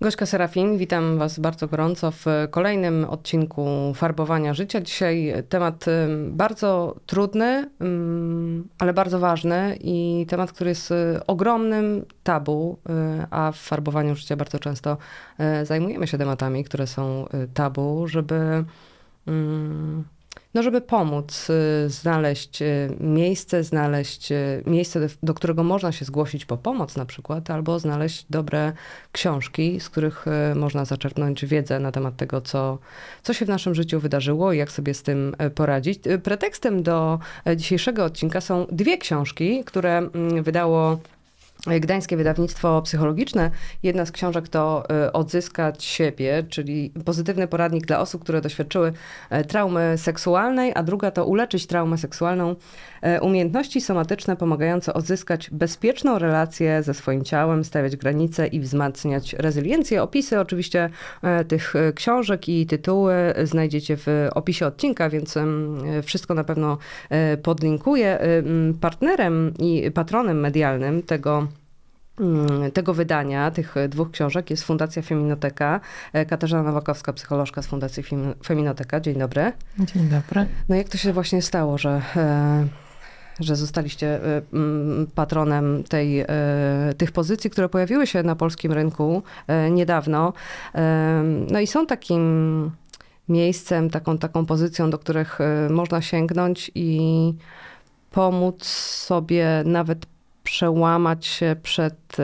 Gośka Serafin, witam Was bardzo gorąco w kolejnym odcinku Farbowania Życia. Dzisiaj temat bardzo trudny, ale bardzo ważny i temat, który jest y, ogromnym tabu, y, a w farbowaniu życia bardzo często zajmujemy się tematami, które są tabu, żeby no żeby pomóc y, znaleźć y, miejsce, znaleźć y, miejsce, do którego można się zgłosić po pomoc na przykład, albo znaleźć dobre książki, z których można zaczerpnąć wiedzę na temat tego, co, co się w naszym życiu wydarzyło i jak sobie z tym poradzić. Pretekstem do dzisiejszego odcinka są dwie książki, które mm, wydało Gdańskie wydawnictwo psychologiczne. Jedna z książek to y, Odzyskać siebie, czyli pozytywny poradnik dla osób, które doświadczyły e, traumy seksualnej, a druga to Uleczyć traumę seksualną. E, umiejętności somatyczne pomagające odzyskać bezpieczną relację ze swoim ciałem, stawiać granice i wzmacniać rezyliencję. Opisy oczywiście e, tych książek i tytuły znajdziecie w opisie odcinka, więc wszystko na pewno podlinkuję. Partnerem i patronem medialnym tego tego wydania, tych dwóch książek jest Fundacja Feminoteka. E, Katarzyna Nowakowska, psycholożka z Fundacji Feminoteka. Dzień dobry. Dzień dobry. No jak to się właśnie stało, że, e, że zostaliście e, patronem tej, tych pozycji, które pojawiły się na polskim rynku niedawno. No i są takim miejscem, taką, taką pozycją, do których można sięgnąć i pomóc sobie nawet przełamać się przed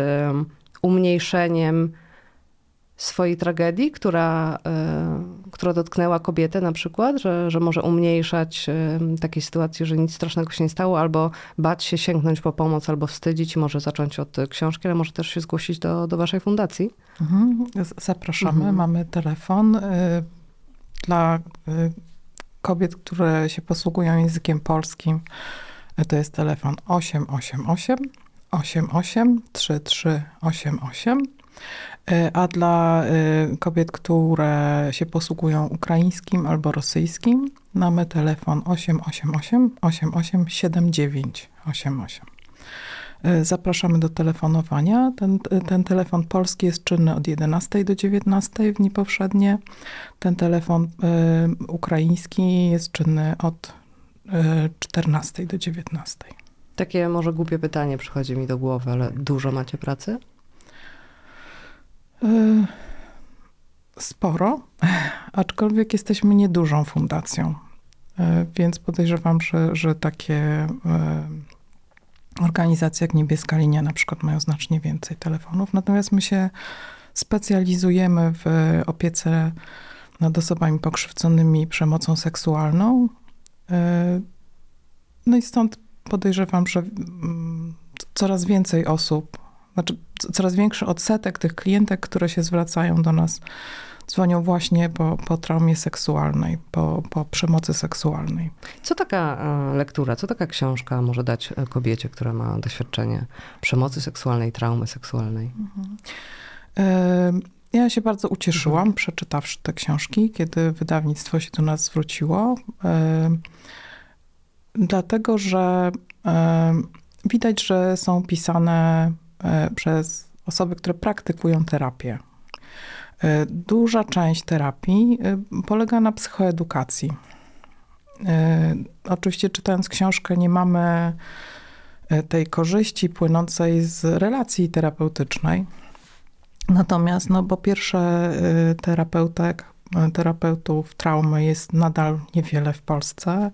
umniejszeniem swojej tragedii, która, która dotknęła kobietę na przykład, że, że może umniejszać takiej sytuacji, że nic strasznego się nie stało, albo bać się sięgnąć po pomoc, albo wstydzić, może zacząć od książki, ale może też się zgłosić do, do waszej fundacji. Mhm. Zapraszamy, mhm. mamy telefon y, dla y, kobiet, które się posługują językiem polskim to jest telefon 888 88 3388. A dla e, kobiet, które się posługują ukraińskim albo rosyjskim, mamy telefon 888 887988. Zapraszamy do telefonowania. Ten, ten telefon polski jest czynny od 11 do 19 w dni powszednie. Ten telefon y, ukraiński jest czynny od 14 do 19. Takie może głupie pytanie przychodzi mi do głowy, ale dużo macie pracy? E, sporo, aczkolwiek jesteśmy niedużą fundacją, e, więc podejrzewam, że, że takie e, organizacje jak Niebieska Linia na przykład mają znacznie więcej telefonów. Natomiast my się specjalizujemy w opiece nad osobami pokrzywdzonymi przemocą seksualną. No i stąd podejrzewam, że mm, coraz więcej osób, znaczy coraz większy odsetek tych klientek, które się zwracają do nas, dzwonią właśnie po, po traumie seksualnej, po, po przemocy seksualnej. Co taka e, lektura, co taka książka może dać e, kobiecie, która ma doświadczenie przemocy seksualnej, traumy seksualnej? Mhm. Ja się bardzo ucieszyłam, przeczytawszy te książki, kiedy wydawnictwo się do nas zwróciło dlatego że e, widać, że są pisane e, przez osoby, które praktykują terapię. E, duża część terapii polega na psychoedukacji. Oczywiście, czytając książkę, nie mamy tej korzyści płynącej z relacji terapeutycznej. Natomiast, no, po pierwsze, terapeutek, terapeutów traumy jest nadal niewiele w Polsce.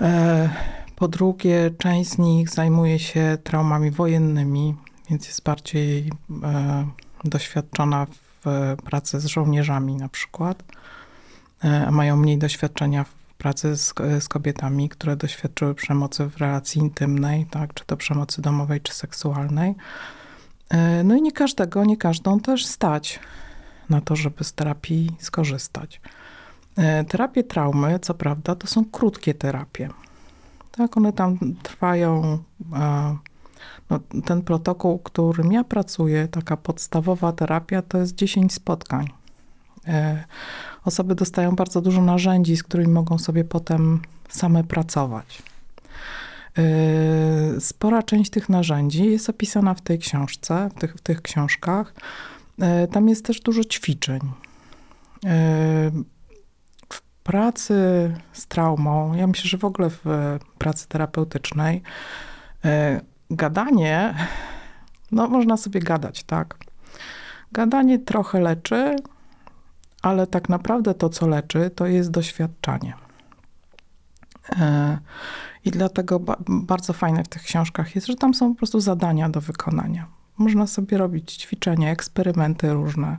E, po drugie, część z nich zajmuje się traumami wojennymi, więc jest bardziej e, doświadczona w pracy z żołnierzami na przykład, e, a mają mniej doświadczenia w pracy z, z kobietami, które doświadczyły przemocy w relacji intymnej, tak, czy to przemocy domowej, czy seksualnej. No i nie każdego, nie każdą też stać na to, żeby z terapii skorzystać. E, terapie traumy, co prawda, to są krótkie terapie. Tak, one tam trwają No, ten protokół, którym ja pracuję, taka podstawowa terapia, to jest 10 spotkań. E, osoby dostają bardzo dużo narzędzi, z którymi mogą sobie potem same pracować. E, spora część tych narzędzi jest opisana w tej książce, w tych, w tych książkach. E, tam jest też dużo ćwiczeń. W pracy z traumą, ja myślę, że w ogóle w pracy terapeutycznej, gadanie, no można sobie gadać, tak. Gadanie trochę leczy, ale tak naprawdę to, co leczy, to jest doświadczanie. E, I dlatego bardzo fajne w tych książkach jest, że tam są po prostu zadania do wykonania. Można sobie robić ćwiczenia, eksperymenty różne,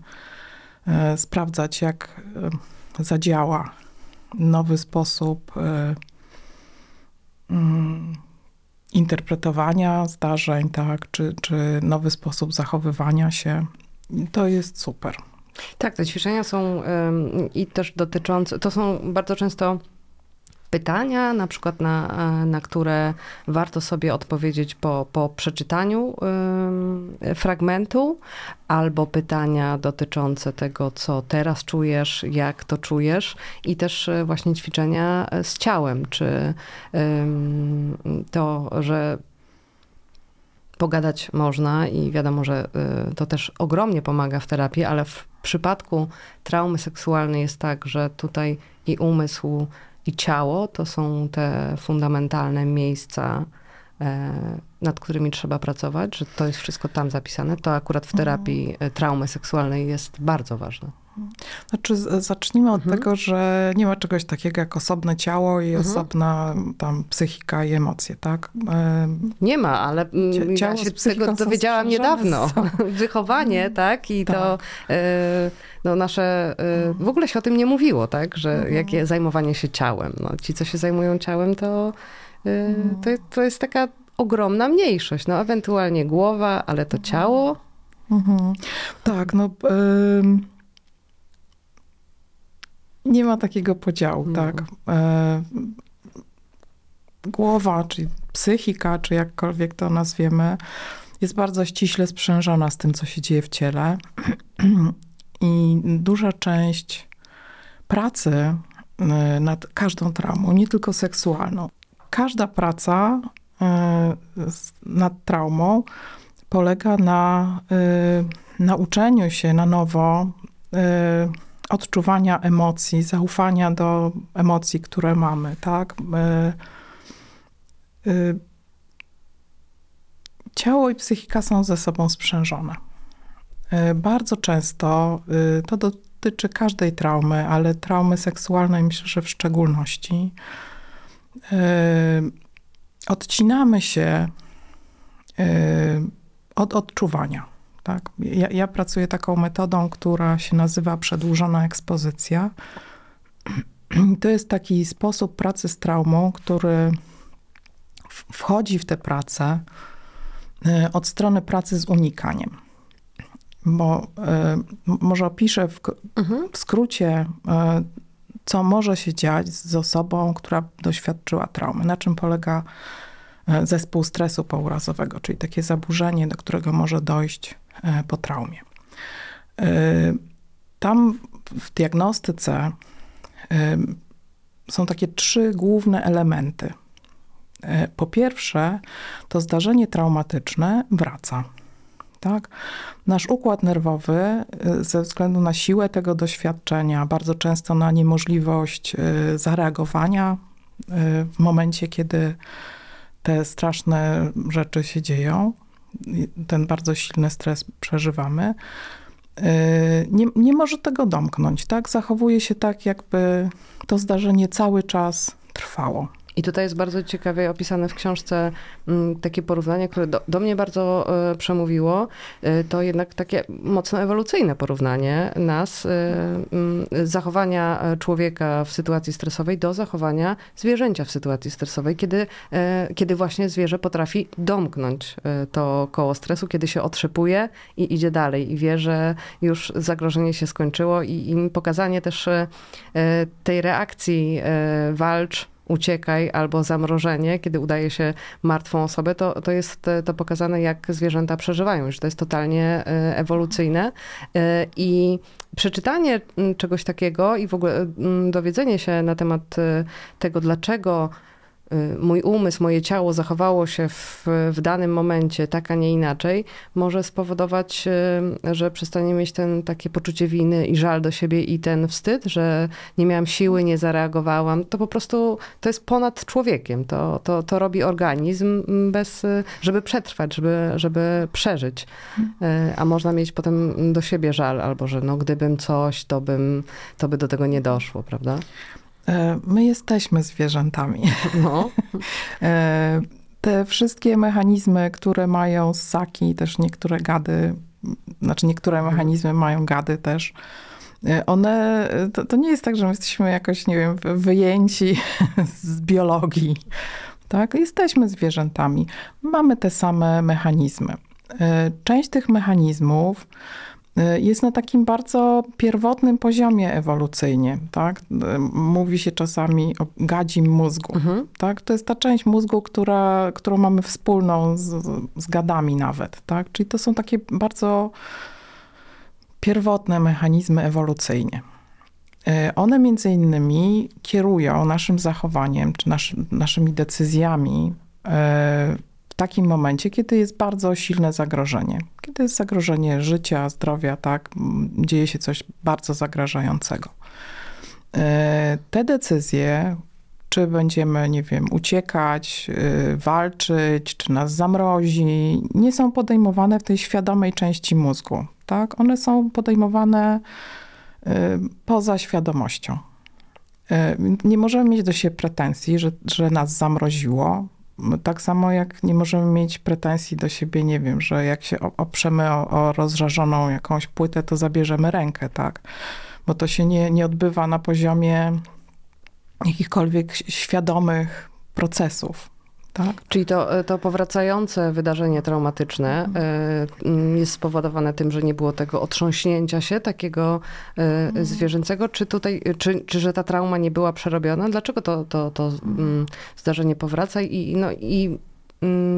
e, sprawdzać, jak e, zadziała nowy sposób mm, interpretowania zdarzeń, tak, czy, czy nowy sposób zachowywania się. To jest super. Tak, te ćwiczenia są i też dotyczące, to są bardzo często pytania, na przykład na, na które warto sobie odpowiedzieć po, po przeczytaniu fragmentu, albo pytania dotyczące tego, co teraz czujesz, jak to czujesz, i też y, właśnie ćwiczenia z ciałem, czy to, że pogadać można i wiadomo, że to też ogromnie pomaga w terapii, ale w przypadku traumy seksualnej jest tak, że tutaj i umysł, i ciało to są te fundamentalne miejsca, e, nad którymi trzeba pracować, że to jest wszystko tam zapisane. To akurat w terapii e, traumy seksualnej jest bardzo ważne. Znaczy, zacznijmy od mhm. tego, że nie ma czegoś takiego jak osobne ciało i mhm. osobna tam psychika i emocje, tak? Nie ma, ale mm, ciało ja się tego dowiedziałam niedawno. Wychowanie, mhm. tak? I tak. to e, no, nasze, e, w ogóle się o tym nie mówiło, tak? Że mhm. jakie zajmowanie się ciałem. No, ci, co się zajmują ciałem, to, e, to, to jest taka ogromna mniejszość. No, ewentualnie głowa, ale to ciało. Mhm. Tak, no... Y nie ma takiego podziału, no. tak. E, głowa, czy psychika, czy jakkolwiek to nazwiemy, jest bardzo ściśle sprzężona z tym, co się dzieje w ciele. I duża część pracy e, nad każdą traumą, nie tylko seksualną. Każda praca e, nad traumą polega na nauczeniu się na nowo odczuwania emocji, zaufania do emocji, które mamy, tak? E, e, ciało i psychika są ze sobą sprzężone. E, bardzo często to dotyczy każdej traumy, ale traumy seksualnej myślę, że w szczególności. Odcinamy się od odczuwania. Tak? Ja, ja pracuję taką metodą, która się nazywa przedłużona ekspozycja. To jest taki sposób pracy z traumą, który wchodzi w tę pracę e, od strony pracy z unikaniem. Bo y, może opiszę w, mhm. w skrócie, y, co może się dziać z osobą, która doświadczyła traumy, na czym polega zespół stresu pourazowego, czyli takie zaburzenie, do którego może dojść E, po traumie. E, tam w diagnostyce e, są takie trzy główne elementy. Po pierwsze, to zdarzenie traumatyczne wraca. Tak? Nasz układ nerwowy, ze względu na siłę tego doświadczenia, bardzo często na niemożliwość zareagowania w momencie, kiedy te straszne rzeczy się dzieją, ten bardzo silny stres przeżywamy, y, nie, nie może tego domknąć, tak? Zachowuje się tak, jakby to zdarzenie cały czas trwało. I tutaj jest bardzo ciekawie opisane w książce mm, takie porównanie, które do, do mnie bardzo e, przemówiło. E, to jednak takie mocno ewolucyjne porównanie nas, e, mm, zachowania człowieka w sytuacji stresowej do zachowania zwierzęcia w sytuacji stresowej, kiedy, kiedy właśnie zwierzę potrafi domknąć to koło stresu, kiedy się otrzepuje i idzie dalej i wie, że już zagrożenie się skończyło i, i pokazanie też tej reakcji walcz, uciekaj albo zamrożenie, kiedy udaje się martwą osobę, to, to jest e, to pokazane, jak zwierzęta przeżywają, że to jest totalnie e, ewolucyjne. E, I przeczytanie m, czegoś takiego i w ogóle m, dowiedzenie się na temat tego, dlaczego mój umysł, moje ciało zachowało się w, w danym momencie tak, a nie inaczej, może spowodować, y, że przestanie mieć ten takie poczucie winy i żal do siebie i ten wstyd, że nie miałam siły, nie zareagowałam. To po prostu to jest ponad człowiekiem. To, to, to robi organizm mm, bez, y, żeby przetrwać, żeby, żeby przeżyć. Y, A można mieć potem do siebie żal, albo że no gdybym coś, to bym, to by do tego nie doszło, prawda? E, My jesteśmy zwierzętami. No. E, Te wszystkie mechanizmy, które mają ssaki, też niektóre gady, znaczy niektóre mechanizmy mają gady też, e, one, to, to nie jest tak, że my jesteśmy jakoś, nie wiem, wy- wyjęci z biologii. Tak, jesteśmy zwierzętami. Mamy te same mechanizmy. Część tych mechanizmów jest na takim bardzo pierwotnym poziomie ewolucyjnie. Tak? E, Mówi się czasami o gadzim mózgu. Mhm. Tak? To jest ta część mózgu, która, którą mamy wspólną z, z gadami nawet. Tak? Czyli to są takie bardzo pierwotne mechanizmy ewolucyjne. E, One między innymi kierują naszym zachowaniem czy nasz, naszymi decyzjami takim momencie, kiedy jest bardzo silne zagrożenie. Kiedy jest zagrożenie życia, zdrowia, tak, m, dzieje się coś bardzo zagrażającego. E, Te decyzje, czy będziemy, nie wiem, uciekać, y, walczyć, czy nas zamrozi, nie są podejmowane w tej świadomej części mózgu. Tak? One są podejmowane y, poza świadomością. Nie możemy mieć do siebie pretensji, że, że nas zamroziło. Tak samo jak nie możemy mieć pretensji do siebie, nie wiem, że jak się oprzemy o, o rozżarzoną jakąś płytę, to zabierzemy rękę, tak? Bo to się nie, nie odbywa na poziomie jakichkolwiek świadomych procesów. Tak? Czyli to, to powracające wydarzenie traumatyczne y, mm, jest spowodowane tym, że nie było tego otrząśnięcia się takiego y, zwierzęcego, czy tutaj, czy, czy że ta trauma nie była przerobiona? Dlaczego to, to, to mm, zdarzenie powraca i, no, i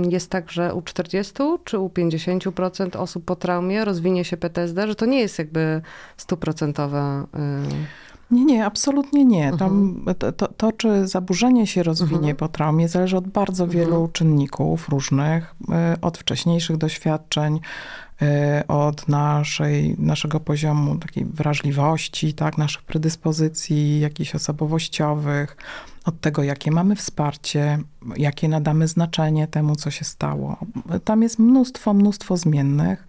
jest tak, że u 40 czy u 50% osób po traumie rozwinie się PTSD, że to nie jest jakby stuprocentowe. y, Nie, nie, absolutnie nie. Mhm. Tam, to, to, to, czy zaburzenie się rozwinie Mhm. po traumie, zależy od bardzo Mhm. wielu czynników różnych, y, od wcześniejszych doświadczeń, y, od naszej, naszego poziomu takiej wrażliwości, tak, naszych predyspozycji jakichś osobowościowych, od tego, jakie mamy wsparcie, jakie nadamy znaczenie temu, co się stało. Tam jest mnóstwo, mnóstwo zmiennych.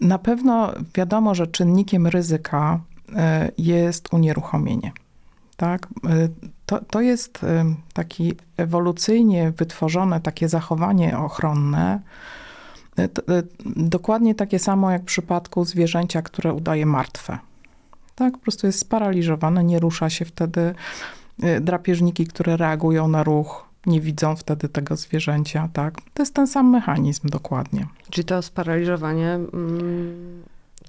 Na pewno wiadomo, że czynnikiem ryzyka y, jest unieruchomienie. Tak? Y, To, to jest y, taki ewolucyjnie wytworzone takie zachowanie ochronne, dokładnie takie samo jak w przypadku zwierzęcia, które udaje martwe. Tak, po prostu jest sparaliżowane, nie rusza się wtedy. Drapieżniki, które reagują na ruch, nie widzą wtedy tego zwierzęcia. Tak? To jest ten sam mechanizm dokładnie. Czyli to sparaliżowanie mm,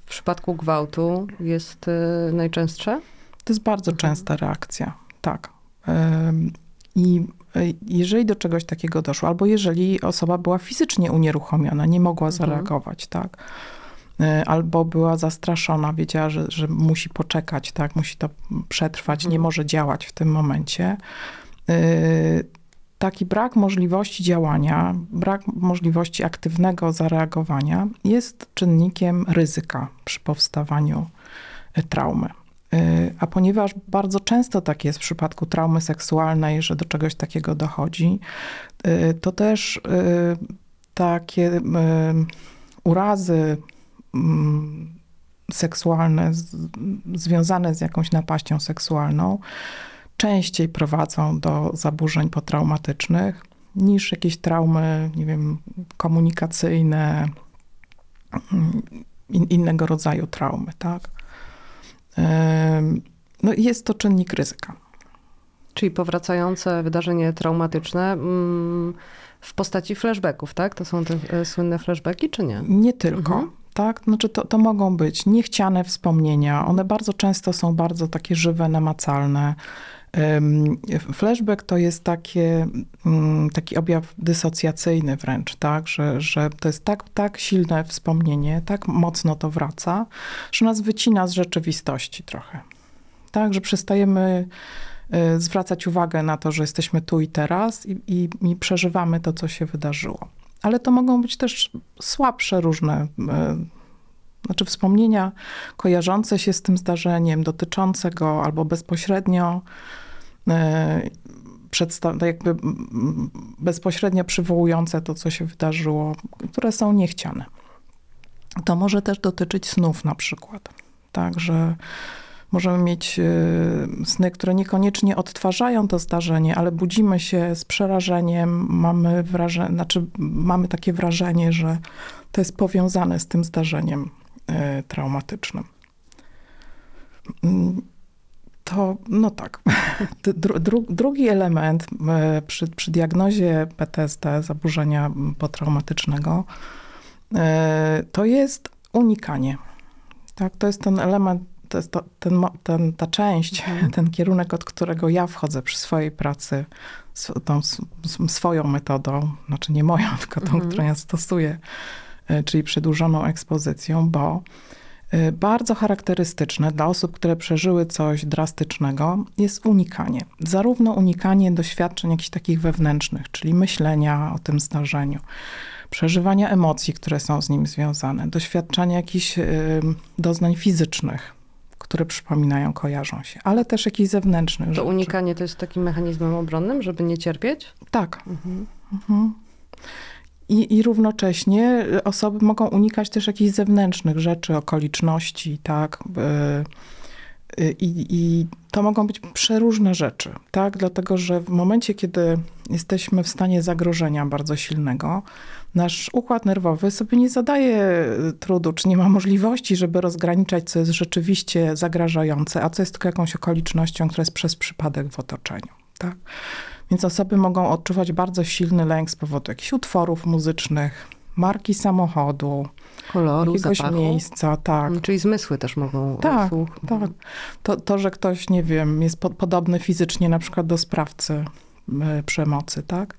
w przypadku gwałtu jest y, najczęstsze? To jest bardzo Mhm. częsta reakcja, tak. I y, jeżeli do czegoś takiego doszło, albo jeżeli osoba była fizycznie unieruchomiona, nie mogła Mhm. zareagować, tak, y, albo była zastraszona, wiedziała, że, że musi poczekać, tak, musi to przetrwać, Mhm. nie może działać w tym momencie. Taki brak możliwości działania, brak możliwości aktywnego zareagowania jest czynnikiem ryzyka przy powstawaniu y, traumy. Y, A ponieważ bardzo często tak jest w przypadku traumy seksualnej, że do czegoś takiego dochodzi, y, to też takie urazy mm, seksualne związane z jakąś napaścią seksualną częściej prowadzą do zaburzeń potraumatycznych niż jakieś traumy, nie wiem, komunikacyjne, mm, in, innego rodzaju traumy, tak? No i jest to czynnik ryzyka. Czyli powracające wydarzenie traumatyczne mm, w postaci flashbacków, tak? To są te e, słynne flashbacki, czy nie? Nie tylko. Mhm. Tak? Znaczy to, to mogą być niechciane wspomnienia. One bardzo często są bardzo takie żywe, namacalne. Flashback to jest takie, mm, taki objaw dysocjacyjny wręcz, tak? że, że to jest tak, tak silne wspomnienie, tak mocno to wraca, że nas wycina z rzeczywistości trochę. Tak, że przestajemy y, zwracać uwagę na to, że jesteśmy tu i teraz i, i, i przeżywamy to, co się wydarzyło. Ale to mogą być też słabsze różne, y, znaczy wspomnienia kojarzące się z tym zdarzeniem, dotyczące go albo bezpośrednio, przedsta- jakby mm, bezpośrednio przywołujące to, co się wydarzyło, które są niechciane. To może też dotyczyć snów na przykład. Tak, że Możemy mieć y, sny, które niekoniecznie odtwarzają to zdarzenie, ale budzimy się z przerażeniem, mamy, wrażenie, znaczy mamy takie wrażenie, że to jest powiązane z tym zdarzeniem y, traumatycznym. To, no tak. Dru, dru, drugi element y, przy, przy diagnozie PTSD, zaburzenia potraumatycznego, to jest unikanie. Tak, to jest ten element to jest to, ten, ten, ta część, mhm. ten kierunek, od którego ja wchodzę przy swojej pracy, tą swoją metodą, znaczy nie moją, tylko tą, mhm. którą ja stosuję, e, czyli przedłużoną ekspozycją, bo e, bardzo charakterystyczne dla osób, które przeżyły coś drastycznego, jest unikanie. Zarówno unikanie doświadczeń jakichś takich wewnętrznych, czyli myślenia o tym zdarzeniu, przeżywania emocji, które są z nim związane, doświadczania jakichś y, doznań fizycznych, które przypominają, kojarzą się, ale też jakichś zewnętrznych to rzeczy. unikanie to jest takim mechanizmem obronnym, żeby nie cierpieć? Tak. Mhm. Mhm. I, I równocześnie osoby mogą unikać też jakichś zewnętrznych rzeczy, okoliczności, tak. Y, I, I to mogą być przeróżne rzeczy, tak? Dlatego, że w momencie, kiedy jesteśmy w stanie zagrożenia bardzo silnego, nasz układ nerwowy sobie nie zadaje trudu, czy nie ma możliwości, żeby rozgraniczać, co jest rzeczywiście zagrażające, a co jest tylko jakąś okolicznością, która jest przez przypadek w otoczeniu. Tak? Więc osoby mogą odczuwać bardzo silny lęk z powodu jakichś utworów muzycznych, marki samochodu, koloru, jakiegoś zapachu. miejsca, tak. Mm, czyli zmysły też mogą Tak, słuch. tak. To, to, że ktoś, nie wiem, jest po, podobny fizycznie na przykład do sprawcy y, przemocy, tak?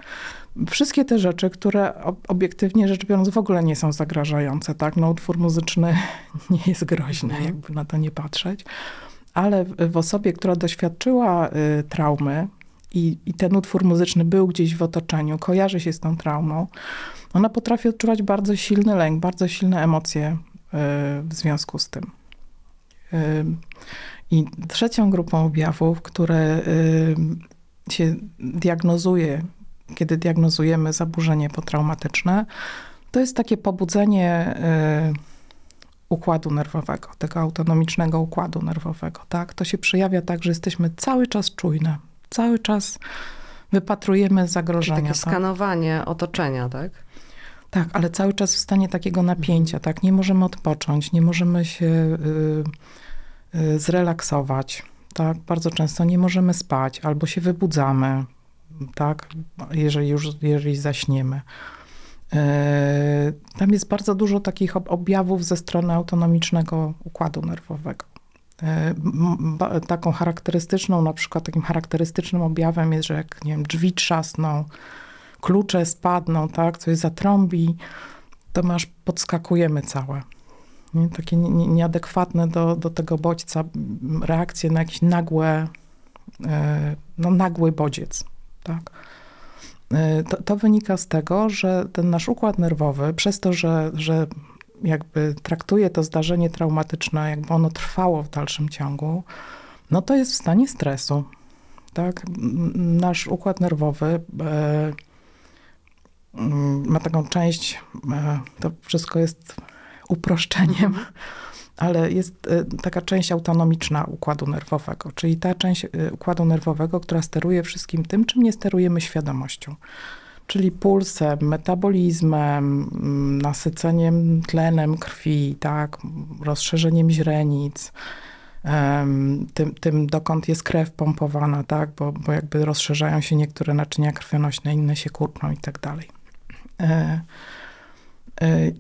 Wszystkie te rzeczy, które obiektywnie rzecz biorąc w ogóle nie są zagrażające, tak? No utwór muzyczny nie jest groźny, mhm. jakby na to nie patrzeć. Ale w, w osobie, która doświadczyła y, traumy i, i ten utwór muzyczny był gdzieś w otoczeniu, kojarzy się z tą traumą, ona potrafi odczuwać bardzo silny lęk, bardzo silne emocje y, w związku z tym. Y, I trzecią grupą objawów, które y, się diagnozuje, kiedy diagnozujemy zaburzenie potraumatyczne, to jest takie pobudzenie układu nerwowego, tego autonomicznego układu nerwowego. Tak? To się przejawia tak, że jesteśmy cały czas czujne, cały czas wypatrujemy zagrożenia. Czyli takie tak? skanowanie otoczenia, tak? Tak, ale cały czas w stanie takiego napięcia, tak? Nie możemy odpocząć, nie możemy się y, y, zrelaksować, tak? Bardzo często nie możemy spać albo się wybudzamy, tak? Jeżeli już, jeżeli zaśniemy. Y, tam jest bardzo dużo takich objawów ze strony autonomicznego układu nerwowego. Y, taką charakterystyczną, na przykład takim charakterystycznym objawem jest, że jak nie wiem, drzwi trzasną, klucze spadną, tak, coś zatrąbi, to masz podskakujemy całe. Nie? Takie nieadekwatne do, do tego bodźca reakcje na jakiś nagłe, e, no nagły bodziec, tak. E, to, to, wynika z tego, że ten nasz układ nerwowy, przez to, że, że jakby traktuje to zdarzenie traumatyczne, jakby ono trwało w dalszym ciągu, no to jest w stanie stresu. Tak? Nasz układ nerwowy e, Mm, ma taką część, e, to wszystko jest uproszczeniem, mhm. ale jest e, taka część autonomiczna układu nerwowego, czyli ta część e, układu nerwowego, która steruje wszystkim tym, czym nie sterujemy świadomością. Czyli pulsem, metabolizmem, mm, nasyceniem tlenem krwi, tak, rozszerzeniem źrenic, tym, tym, dokąd jest krew pompowana, tak, bo, bo jakby rozszerzają się niektóre naczynia krwionośne, inne się kurczą i tak dalej. E, e,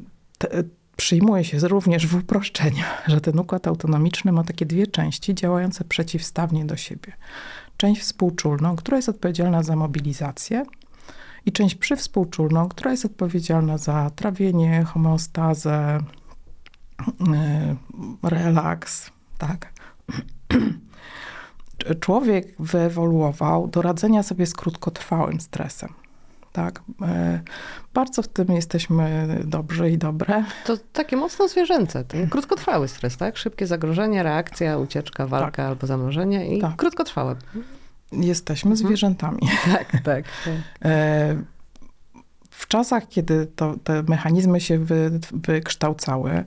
przyjmuje się również w uproszczeniu, że ten układ autonomiczny ma takie dwie części działające przeciwstawnie do siebie. Część współczulną, która jest odpowiedzialna za mobilizację, i część przywspółczulną, która jest odpowiedzialna za trawienie, homeostazę, yy, relaks, tak. Człowiek wyewoluował do radzenia sobie z krótkotrwałym stresem. Tak, yy, bardzo w tym jesteśmy dobrzy i dobre. To takie mocno zwierzęce, ten krótkotrwały stres, tak? Szybkie zagrożenie, reakcja, ucieczka, walka tak. albo zamrożenie i tak. krótkotrwałe. Jesteśmy mhm. zwierzętami. Tak, tak. tak. Yy, w czasach, kiedy to, te mechanizmy się wy, wykształcały,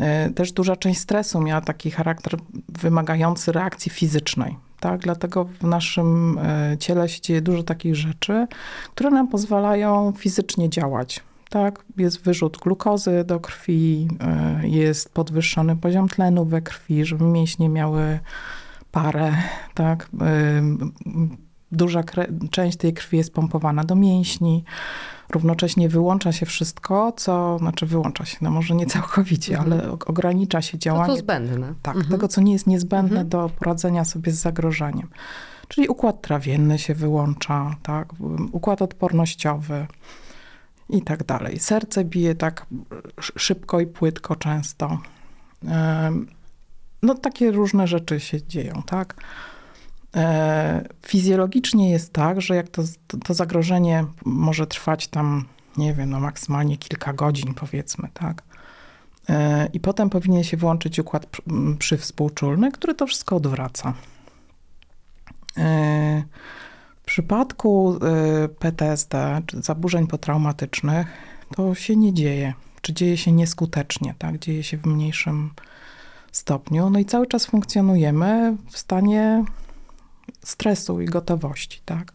e, też duża część stresu miała taki charakter wymagający reakcji fizycznej. Tak? Dlatego w naszym e, ciele się dzieje dużo takich rzeczy, które nam pozwalają fizycznie działać. Tak? Jest wyrzut glukozy do krwi, e, jest podwyższony poziom tlenu we krwi, żeby mięśnie miały parę. Tak? Duża część tej krwi jest pompowana do mięśni równocześnie wyłącza się wszystko, co, znaczy wyłącza się, no może nie całkowicie, mhm. ale ogranicza się działanie. To, to zbędne. Tak, mhm. tego, co nie jest niezbędne mhm. do poradzenia sobie z zagrożeniem. Czyli układ trawienny się wyłącza, tak, układ odpornościowy i tak dalej. Serce bije tak szybko i płytko często. No takie różne rzeczy się dzieją, tak. E, fizjologicznie jest tak, że jak to, to zagrożenie może trwać tam, nie wiem, no maksymalnie kilka godzin, powiedzmy, tak. E, I potem powinien się włączyć układ przywspółczulny, który to wszystko odwraca. E, w przypadku PTSD, czy zaburzeń potraumatycznych, to się nie dzieje, czy dzieje się nieskutecznie, tak? Dzieje się w mniejszym. No i cały czas funkcjonujemy w stanie stresu i gotowości, tak,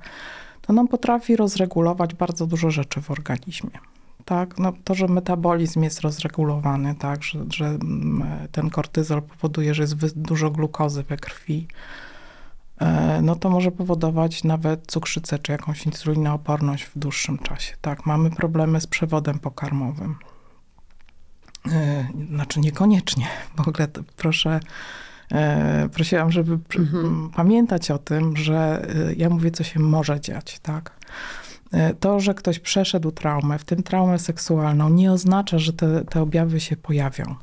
to nam potrafi rozregulować bardzo dużo rzeczy w organizmie. Tak, no to, że metabolizm jest rozregulowany, tak, że, że mm, ten kortyzol powoduje, że jest dużo glukozy we krwi, e, no to może powodować nawet cukrzycę czy jakąś insulinooporność w dłuższym czasie. Tak, mamy problemy z przewodem pokarmowym. E, znaczy niekoniecznie. W ogóle proszę E, prosiłam, żeby mhm. pamiętać o tym, że e, ja mówię, co się może dziać, tak? To, że ktoś przeszedł traumę, w tym traumę seksualną, nie oznacza, że te, te objawy się pojawią.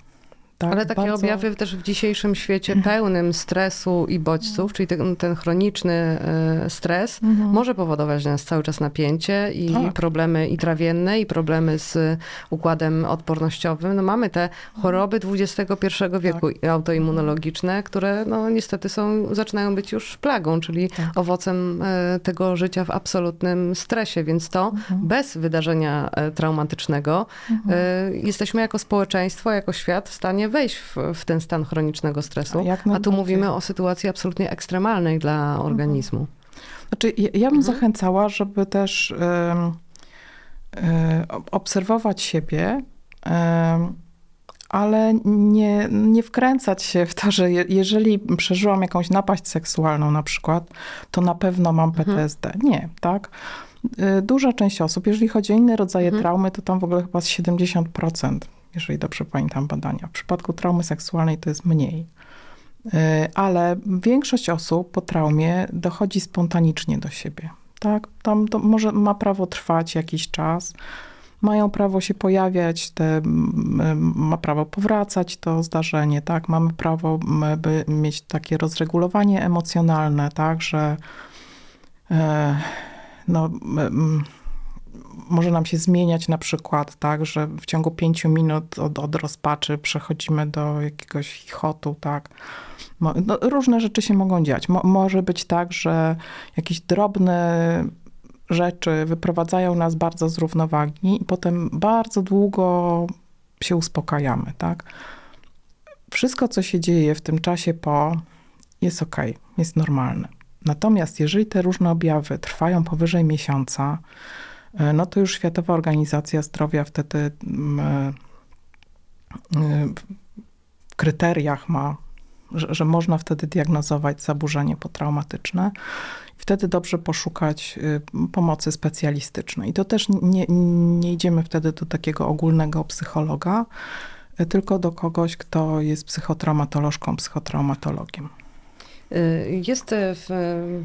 Tak, Ale takie bardzo... objawy też w dzisiejszym świecie mhm. pełnym stresu i bodźców, czyli ten, ten chroniczny e, stres, mhm. może powodować nas cały czas napięcie i tak. problemy i trawienne, i problemy z układem odpornościowym. No mamy te choroby XXI wieku tak. autoimmunologiczne, które no niestety są, zaczynają być już plagą, czyli tak. owocem e, tego życia w absolutnym stresie, więc to mhm. bez wydarzenia e, traumatycznego mhm. jesteśmy jako społeczeństwo, jako świat w stanie wejść w, w ten stan chronicznego stresu. A, a tu mówimy o sytuacji absolutnie ekstremalnej dla mhm. organizmu. Znaczy, ja, ja bym mhm. zachęcała, żeby też y, y, obserwować siebie, y, ale nie, nie wkręcać się w to, że je, jeżeli przeżyłam jakąś napaść seksualną na przykład, to na pewno mam PTSD. Mhm. Nie, tak? Duża część osób, jeżeli chodzi o inne rodzaje mhm. traumy, to tam w ogóle chyba 70% jeżeli dobrze pamiętam badania. W przypadku traumy seksualnej to jest mniej. Y, ale większość osób po traumie dochodzi spontanicznie do siebie. Tak? Tam może ma prawo trwać jakiś czas, mają prawo się pojawiać, te, ma prawo powracać to zdarzenie, tak? Mamy prawo, by mieć takie rozregulowanie emocjonalne, tak, że e, no, może nam się zmieniać na przykład, tak, że w ciągu pięciu minut od, od rozpaczy przechodzimy do jakiegoś chichotu, tak. No, różne rzeczy się mogą dziać. Mo, może być tak, że jakieś drobne rzeczy wyprowadzają nas bardzo z równowagi i potem bardzo długo się uspokajamy, tak. Wszystko, co się dzieje w tym czasie po, jest ok, jest normalne. Natomiast jeżeli te różne objawy trwają powyżej miesiąca, no to już Światowa Organizacja Zdrowia wtedy mm, e, e, w kryteriach ma, że, że można wtedy diagnozować zaburzenie potraumatyczne. Wtedy dobrze poszukać pomocy specjalistycznej. I to też nie, nie idziemy wtedy do takiego ogólnego psychologa, tylko do kogoś, kto jest psychotraumatolożką, psychotraumatologiem. Y, jest w,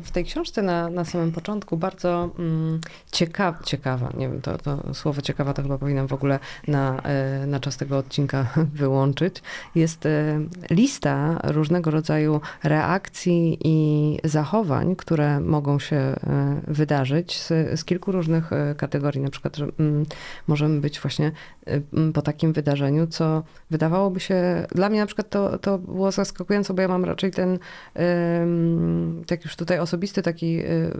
w tej książce na, na samym początku bardzo mm, ciekawa, ciekawa, nie wiem, to, to słowo ciekawa to chyba powinnam w ogóle na, y, na czas tego odcinka wyłączyć. Jest y, lista różnego rodzaju reakcji i zachowań, które mogą się wydarzyć z, z kilku różnych kategorii. Na przykład, że mm, możemy być właśnie po takim wydarzeniu, co wydawałoby się, dla mnie na przykład to, to było zaskakujące, bo ja mam raczej ten tak już tutaj osobisty taki y,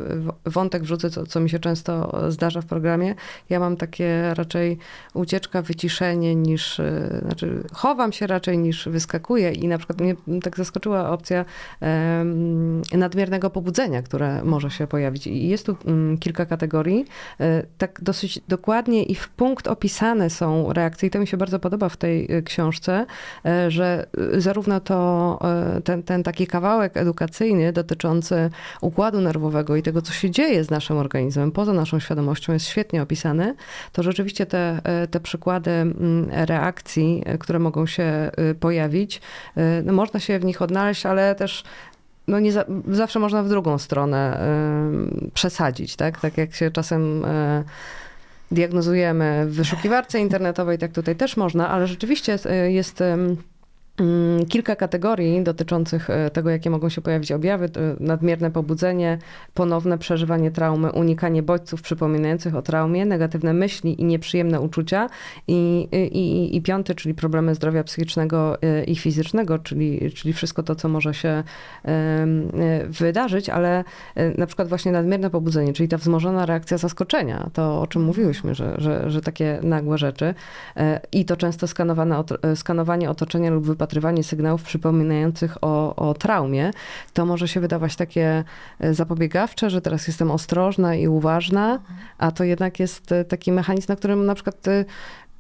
wątek wrzucę, co, co mi się często zdarza w programie. Ja mam takie raczej ucieczka, wyciszenie niż, y, znaczy chowam się raczej niż wyskakuję i na przykład mnie tak zaskoczyła opcja nadmiernego pobudzenia, które może się pojawić. I jest tu mm, kilka kategorii. Y, tak dosyć dokładnie i w punkt opisane są reakcje i to mi się bardzo podoba w tej książce, że zarówno to ten, ten taki kawałek edukacyjny dotyczący układu nerwowego i tego, co się dzieje z naszym organizmem poza naszą świadomością, jest świetnie opisany, to rzeczywiście te, e, te przykłady mm, reakcji, e, które mogą się e, pojawić, no można się w nich odnaleźć, ale też no nie za, zawsze można w drugą stronę y, przesadzić, tak? Tak jak się czasem y, diagnozujemy w wyszukiwarce internetowej, tak tutaj też można, ale rzeczywiście jest Mm, kilka kategorii dotyczących e, tego, jakie mogą się pojawić objawy. Nadmierne pobudzenie, ponowne przeżywanie traumy, unikanie bodźców przypominających o traumie, negatywne myśli i nieprzyjemne uczucia. I, i, i piąty, czyli problemy zdrowia psychicznego e, i fizycznego, czyli, czyli wszystko to, co może się e, wydarzyć, ale na przykład właśnie nadmierne pobudzenie, czyli ta wzmożona reakcja zaskoczenia, to o czym mówiłyśmy, że, że, że takie nagłe rzeczy i to często skanowane, skanowanie otoczenia lub wypadki wypatrywanie sygnałów przypominających o, o traumie, to może się wydawać takie e, zapobiegawcze, że teraz jestem ostrożna i uważna, a to jednak jest e, taki mechanizm, na którym na przykład e,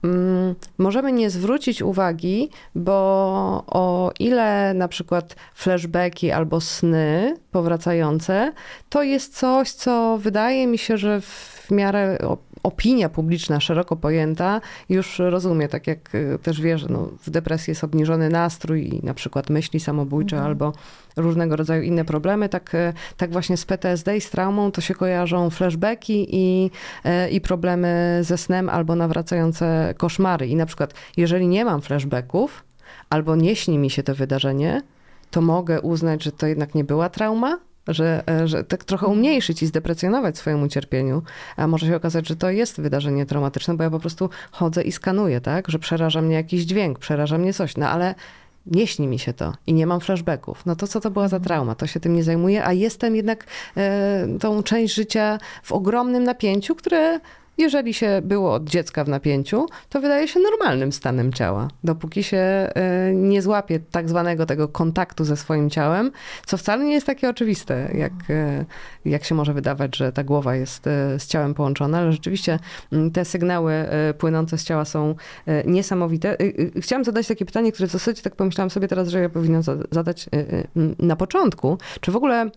mm, możemy nie zwrócić uwagi, bo o ile na przykład flashbacki albo sny powracające, to jest coś, co wydaje mi się, że w miarę opinia publiczna szeroko pojęta już rozumie, tak jak y, też wie, że no, w depresji jest obniżony nastrój i na przykład myśli samobójcze mhm. albo różnego rodzaju inne problemy, tak, y, tak właśnie z PTSD i z traumą to się kojarzą flashbacki i, y, i problemy ze snem albo nawracające koszmary. I na przykład, jeżeli nie mam flashbacków albo nie śni mi się to wydarzenie, to mogę uznać, że to jednak nie była trauma, że, e, że tak trochę umniejszyć i zdeprecjonować swojemu cierpieniu, a może się okazać, że to jest wydarzenie traumatyczne, bo ja po prostu chodzę i skanuję, tak, że przeraża mnie jakiś dźwięk, przeraża mnie coś, no ale nie śni mi się to i nie mam flashbacków, no to co to była za trauma? To się tym nie zajmuję, a jestem jednak e, tą część życia w ogromnym napięciu, które jeżeli się było od dziecka w napięciu, to wydaje się normalnym stanem ciała, dopóki się e, nie złapie tak zwanego tego kontaktu ze swoim ciałem, co wcale nie jest takie oczywiste, jak, e, jak się może wydawać, że ta głowa jest e, z ciałem połączona, ale rzeczywiście mm, te sygnały płynące z ciała są niesamowite. Chciałam zadać takie pytanie, które w zasadzie tak pomyślałam sobie teraz, że ja powinnam zadać na początku. Czy w ogóle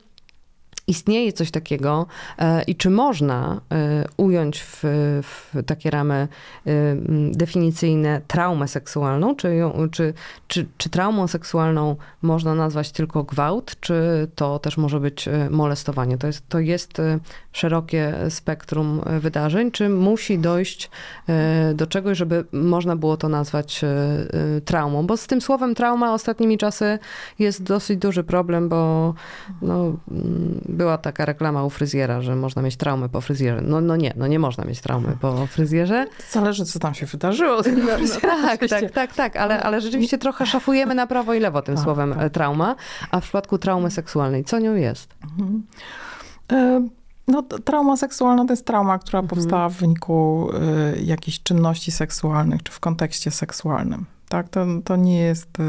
istnieje coś takiego e, i czy można e, ująć w, w takie ramy e, definicyjne traumę seksualną, czy, ją, czy, czy, czy traumą seksualną można nazwać tylko gwałt, czy to też może być molestowanie? To jest, to jest szerokie spektrum wydarzeń, czy musi dojść do czegoś, żeby można było to nazwać traumą? Bo z tym słowem trauma ostatnimi czasy jest dosyć duży problem, bo no, była taka reklama u fryzjera, że można mieć traumę po fryzjerze. No, no nie, no nie można mieć traumy po fryzjerze. Zależy, co tam się wydarzyło. No, no, tak, tak, tak, tak, ale, ale rzeczywiście trochę szafujemy na prawo i lewo tym tak, słowem tak. trauma, a w przypadku traumy seksualnej, co nią jest? Mhm. E, no, trauma seksualna to jest trauma, która mhm. powstała w wyniku y, jakichś czynności seksualnych, czy w kontekście seksualnym. Tak, to, to nie jest y,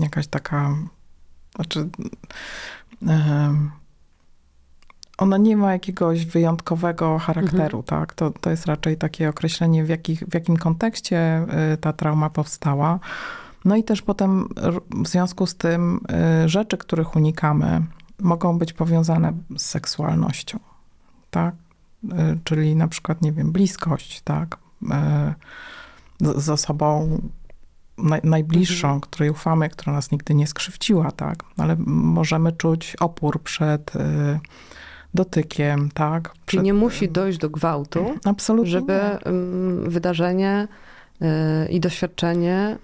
jakaś taka, znaczy, y, ona nie ma jakiegoś wyjątkowego charakteru, mhm. tak? To, to jest raczej takie określenie, w, jakich, w jakim kontekście y, ta trauma powstała. No i też potem w związku z tym y, rzeczy, których unikamy, mogą być powiązane z seksualnością, tak? Y, czyli na przykład, nie wiem, bliskość, tak? Z, z osobą, naj, najbliższą, Mhm. której ufamy, która nas nigdy nie skrzywdziła, tak? Ale możemy czuć opór przed dotykiem, tak? Czyli Przed, nie musi dojść do gwałtu, Absolutnie żeby nie. ym, wydarzenie y, i doświadczenie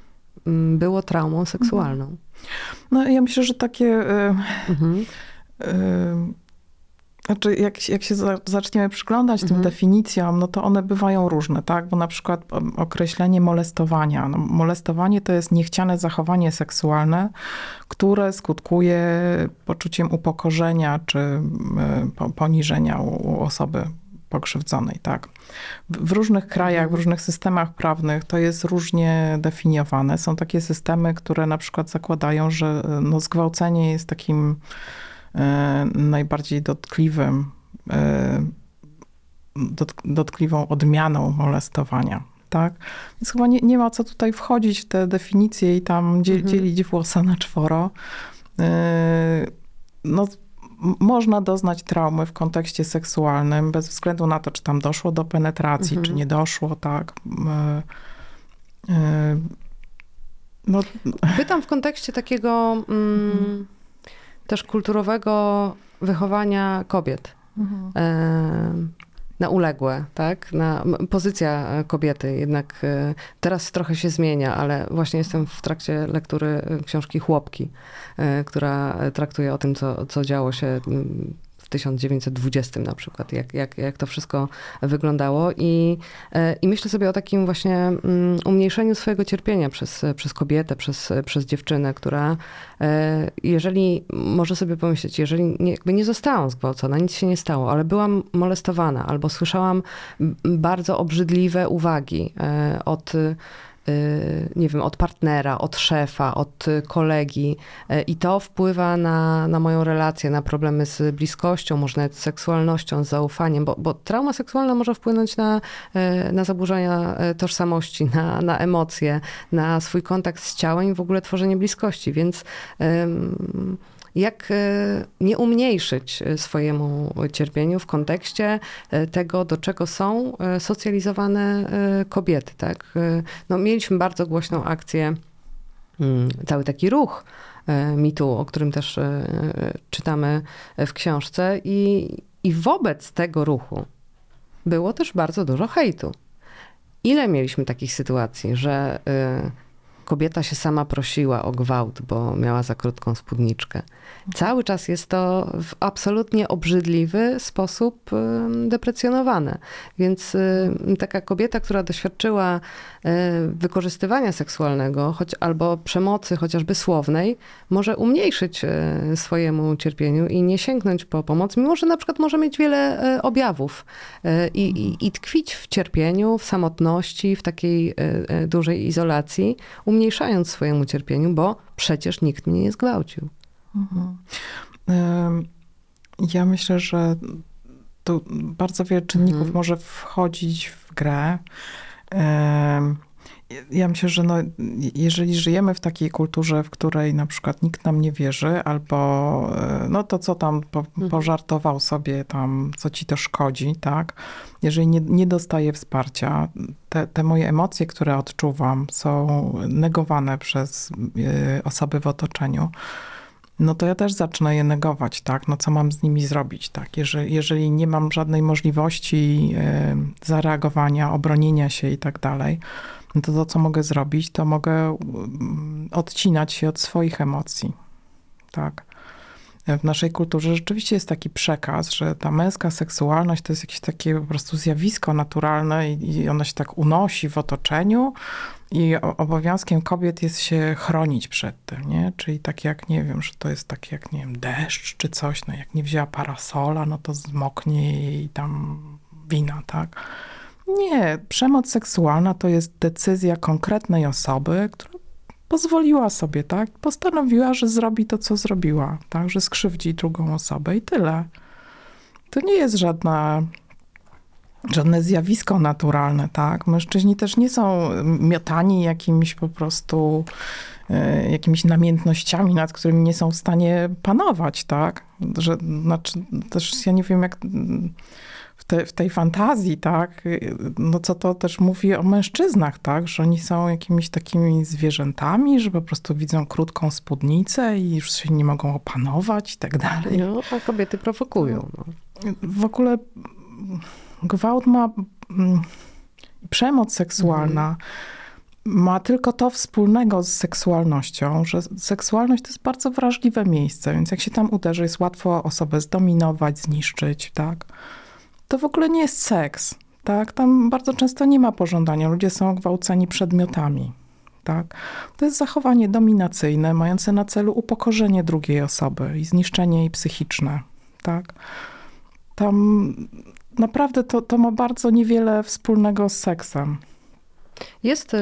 ym, było traumą seksualną. No ja myślę, że takie... Y, Mhm. Znaczy, jak, jak się za, zaczniemy przyglądać tym Mhm. definicjom, no to one bywają różne, tak? Bo na przykład określenie molestowania. No, molestowanie to jest niechciane zachowanie seksualne, które skutkuje poczuciem upokorzenia czy po, poniżenia u, u osoby pokrzywdzonej, tak? W, różnych krajach, w różnych systemach prawnych to jest różnie definiowane. Są takie systemy, które na przykład zakładają, że y, no, zgwałcenie jest takim e, najbardziej dotkliwym, e, dot, dotkliwą odmianą molestowania. Tak? Więc chyba nie, nie ma co tutaj wchodzić w te definicje i tam Mhm. dzielić włosa na czworo. E, No, można doznać traumy w kontekście seksualnym, bez względu na to, czy tam doszło do penetracji, Mhm. czy nie doszło, tak. E, e, No, Pytam w kontekście takiego mm, też kulturowego wychowania kobiet. e, na uległe, tak? Na pozycja e, kobiety jednak e, teraz trochę się zmienia, ale właśnie jestem w trakcie lektury książki Chłopki, która traktuje o tym, co, co działo się 1920 na przykład, jak, jak, jak to wszystko wyglądało. I, e, i myślę sobie o takim właśnie mm, umniejszeniu swojego cierpienia przez, przez kobietę, przez, przez dziewczynę, która e, jeżeli, może sobie pomyśleć, jeżeli nie, jakby nie zostałam zgwałcona, nic się nie stało, ale byłam molestowana albo słyszałam bardzo obrzydliwe uwagi e, od nie wiem, od partnera, od szefa, od kolegi. E, i to wpływa na, na moją relację, na problemy z bliskością, może nawet z seksualnością, z zaufaniem, bo, bo trauma seksualna może wpłynąć na, e, na zaburzenia tożsamości, na, na emocje, na swój kontakt z ciałem i w ogóle tworzenie bliskości, więc jak e, nie umniejszyć e, swojemu cierpieniu w kontekście e, tego, do czego są socjalizowane kobiety, tak? No, mieliśmy bardzo głośną akcję, mm, cały taki ruch mitu, o którym też czytamy w książce i, i wobec tego ruchu było też bardzo dużo hejtu. Ile mieliśmy takich sytuacji, że kobieta się sama prosiła o gwałt, bo miała za krótką spódniczkę. Cały czas jest to w absolutnie obrzydliwy sposób deprecjonowane. Więc taka kobieta, która doświadczyła y, wykorzystywania seksualnego, choć albo przemocy chociażby słownej, może umniejszyć y, swojemu cierpieniu i nie sięgnąć po pomoc, mimo że na przykład może mieć wiele y, objawów i, i, i tkwić w cierpieniu, w samotności, w takiej dużej izolacji, umniejszając swojemu cierpieniu, bo przecież nikt mnie nie zgwałcił. Ym, Ja myślę, że tu bardzo wiele czynników Mhm. może wchodzić w grę. Ja myślę, że no, jeżeli żyjemy w takiej kulturze, w której na przykład nikt nam nie wierzy, albo y, no to co tam po, Mhm. pożartował sobie tam, co ci to szkodzi, tak? Jeżeli nie, nie dostaję wsparcia, te, te moje emocje, które odczuwam, są negowane przez y, osoby w otoczeniu, no to ja też zacznę je negować, tak? No co mam z nimi zrobić, tak? Jeżeli, jeżeli nie mam żadnej możliwości y, zareagowania, obronienia się i tak dalej, no to to, co mogę zrobić, to mogę mm, odcinać się od swoich emocji, tak? W naszej kulturze rzeczywiście jest taki przekaz, że ta męska seksualność to jest jakieś takie po prostu zjawisko naturalne i, i ono się tak unosi w otoczeniu i obowiązkiem kobiet jest się chronić przed tym, nie? Czyli tak jak, nie wiem, że to jest tak jak, nie wiem, deszcz czy coś, no jak nie wzięła parasola, no to zmoknie jej tam wina, tak? Nie, przemoc seksualna to jest decyzja konkretnej osoby, która pozwoliła sobie, tak? Postanowiła, że zrobi to, co zrobiła, tak? Że skrzywdzi drugą osobę i tyle. To nie jest żadna, żadne zjawisko naturalne, tak? Mężczyźni też nie są miotani jakimiś po prostu e, jakimiś namiętnościami, nad którymi nie są w stanie panować, tak? Że, znaczy, też ja nie wiem, jak w, te, w tej fantazji, tak, no co to też mówi o mężczyznach, tak, że oni są jakimiś takimi zwierzętami, że po prostu widzą krótką spódnicę i już się nie mogą opanować i tak dalej. No, a kobiety prowokują. No. W ogóle gwałt ma mm, przemoc seksualna. Mhm. Ma tylko to wspólnego z seksualnością, że seksualność to jest bardzo wrażliwe miejsce, więc jak się tam uderzy, jest łatwo osobę zdominować, zniszczyć, tak? To w ogóle nie jest seks, tak? Tam bardzo często nie ma pożądania, ludzie są gwałceni przedmiotami, tak? To jest zachowanie dominacyjne, mające na celu upokorzenie drugiej osoby i zniszczenie jej psychiczne, tak? Tam naprawdę to, to ma bardzo niewiele wspólnego z seksem. Jest y,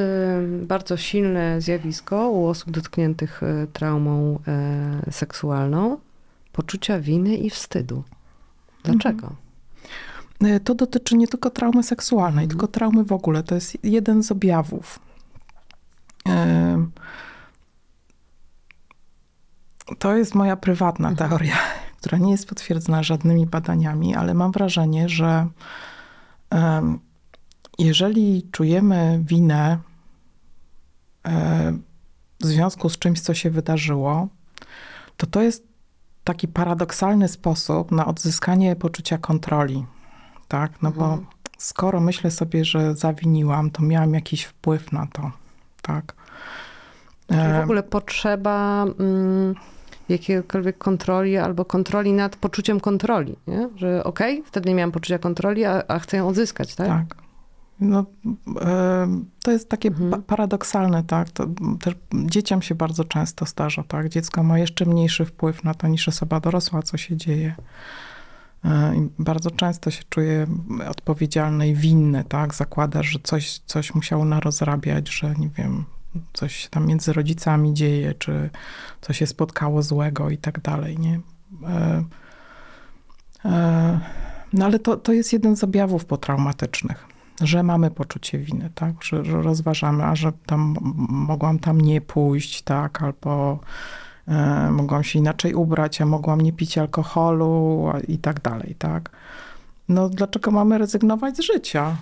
bardzo silne zjawisko u osób dotkniętych y, traumą y, seksualną poczucia winy i wstydu. Dlaczego? Y, To dotyczy nie tylko traumy seksualnej, Mhm. tylko traumy w ogóle. To jest jeden z objawów. Ym, To jest moja prywatna Mhm. teoria, która nie jest potwierdzona żadnymi badaniami, ale mam wrażenie, że jeżeli czujemy winę e, w związku z czymś, co się wydarzyło, to to jest taki paradoksalny sposób na odzyskanie poczucia kontroli. Tak, no bo Mhm. skoro myślę sobie, że zawiniłam, to miałam jakiś wpływ na to. Tak. Czyli w E, ogóle potrzeba mm, jakiejkolwiek kontroli albo kontroli nad poczuciem kontroli, nie? Że okej, wtedy nie miałam poczucia kontroli, a, a chcę ją odzyskać, tak? Tak. No, e, to jest takie Mhm. pa- paradoksalne, tak. To też dzieciom się bardzo często zdarza, tak. Dziecko ma jeszcze mniejszy wpływ na to niż osoba dorosła, co się dzieje. E, bardzo często się czuje odpowiedzialne i winne, tak. Zakłada, że coś, coś musiało narozrabiać, że nie wiem, coś się tam między rodzicami dzieje, czy coś się spotkało złego i tak dalej, nie. E, e, no ale to, to jest jeden z objawów potraumatycznych, że mamy poczucie winy, tak? Że, że rozważamy, a że tam mogłam tam nie pójść, tak? Albo mogłam się inaczej ubrać, a mogłam nie pić alkoholu i tak dalej, tak? No dlaczego mamy rezygnować z życia?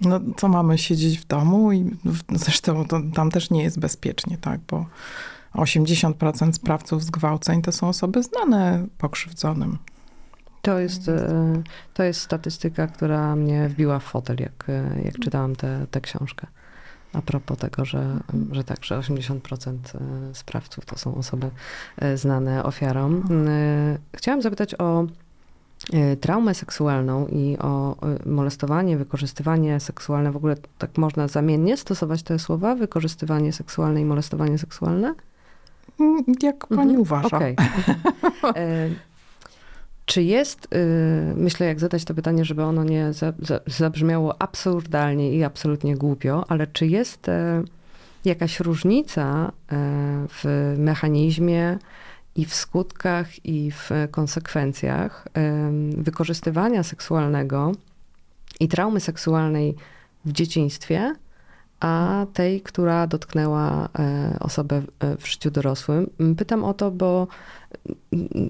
No co mamy siedzieć w domu i zresztą to, tam też nie jest bezpiecznie, tak? Bo 80% sprawców zgwałceń to są osoby znane pokrzywdzonym. To jest, e, to jest statystyka, która mnie wbiła w fotel, jak, e, jak czytałam tę książkę. A propos tego, że, że tak, że 80% e, sprawców to są osoby e, znane ofiarom. E, Chciałam zapytać o traumę seksualną i o molestowanie, wykorzystywanie seksualne. W ogóle tak można zamiennie stosować te słowa? Wykorzystywanie seksualne i molestowanie seksualne? Mm, Jak pani Mhm, uważa? Okej. E, Czy jest, y, myślę, jak zadać to pytanie, żeby ono nie za, za, zabrzmiało absurdalnie i absolutnie głupio, ale czy jest e, jakaś różnica e, w mechanizmie i w skutkach i w konsekwencjach em, wykorzystywania seksualnego i traumy seksualnej w dzieciństwie, a tej, która dotknęła e, osobę w- e, życiu dorosłym. Pytam o to, bo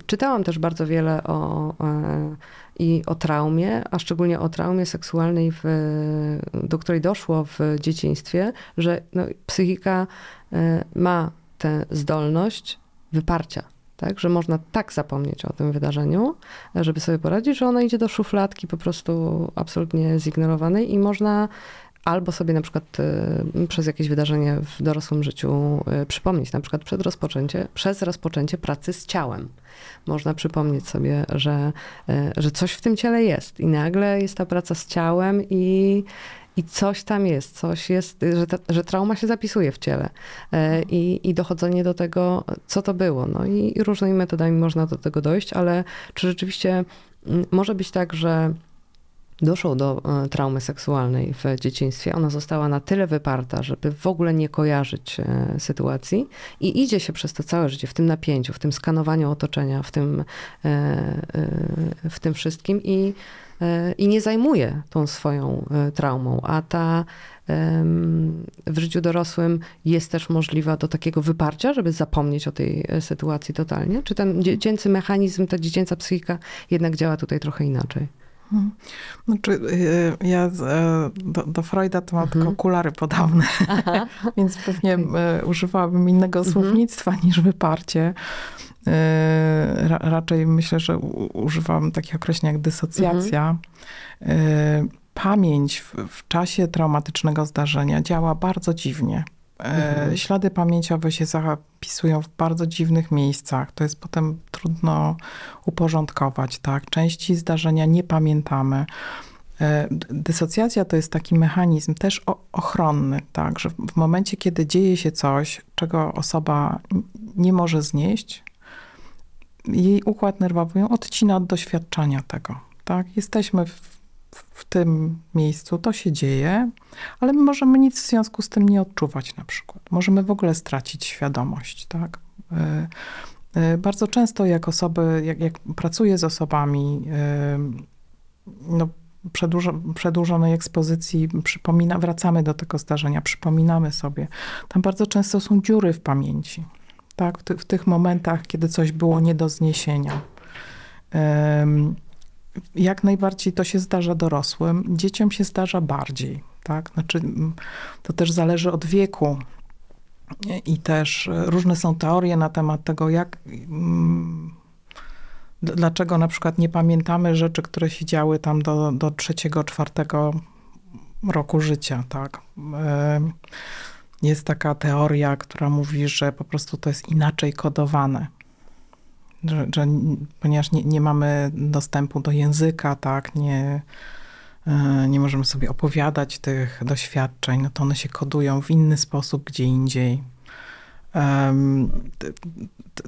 czytałam też bardzo wiele o, e, i o traumie, a szczególnie o traumie seksualnej, w, do której doszło w dzieciństwie, że no, psychika e, ma tę zdolność wyparcia. Tak, że można tak zapomnieć o tym wydarzeniu, żeby sobie poradzić, że ono idzie do szufladki po prostu absolutnie zignorowanej i można albo sobie na przykład y, przez jakieś wydarzenie w dorosłym życiu y, przypomnieć, na przykład przed rozpoczęcie, przez rozpoczęcie pracy z ciałem. Można przypomnieć sobie, że, y, że coś w tym ciele jest i nagle jest ta praca z ciałem i, i coś tam jest, coś jest, że, ta, że trauma się zapisuje w ciele y, i, i dochodzenie do tego, co to było. No i, i różnymi metodami można do tego dojść, ale czy rzeczywiście mm, może być tak, że doszło do e, traumy seksualnej w dzieciństwie, ona została na tyle wyparta, żeby w ogóle nie kojarzyć e, sytuacji i idzie się przez to całe życie w tym napięciu, w tym skanowaniu otoczenia, w tym, e, w tym wszystkim i, i nie zajmuje tą swoją traumą, a ta w życiu dorosłym jest też możliwa do takiego wyparcia, żeby zapomnieć o tej sytuacji totalnie? Czy ten dziecięcy mechanizm, ta dziecięca psychika jednak działa tutaj trochę inaczej? Mhm. Znaczy, y, ja e, do, do Freuda to mam Mhm. tylko okulary podobne, więc pewnie e, używałabym innego Mhm. słownictwa niż wyparcie. E, Ra, raczej myślę, że używam takich określeń jak dysocjacja. Mhm. Pamięć w, w czasie traumatycznego zdarzenia działa bardzo dziwnie. E, Mhm. Ślady pamięciowe się zapisują w bardzo dziwnych miejscach. To jest potem trudno uporządkować, tak? Części zdarzenia nie pamiętamy. E, Dysocjacja to jest taki mechanizm też ochronny, tak? Że w- momencie, kiedy dzieje się coś, czego osoba nie może znieść, jej układ nerwowy ją odcina od doświadczenia tego, tak? Jesteśmy w, w tym miejscu, to się dzieje, ale my możemy nic w związku z tym nie odczuwać na przykład. Możemy w ogóle stracić świadomość, tak? E, e, Bardzo często jak osoby, jak, jak pracuję z osobami, e, no, przedłużo, przedłużonej ekspozycji, przypomina, wracamy do tego zdarzenia, przypominamy sobie. Tam bardzo często są dziury w pamięci, tak? W, ty, w tych momentach, kiedy coś było nie do zniesienia. Jak najbardziej to się zdarza dorosłym, dzieciom się zdarza bardziej, tak? Znaczy, m, to też zależy od wieku. I też e, różne są teorie na temat tego, jak, mm, dlaczego na przykład nie pamiętamy rzeczy, które się działy tam do, do trzeciego, czwartego roku życia, tak? Em, Jest taka teoria, która mówi, że po prostu to jest inaczej kodowane. Że, że ponieważ nie, nie mamy dostępu do języka, tak, nie, e, nie możemy sobie opowiadać tych doświadczeń, no to one się kodują w inny sposób gdzie indziej.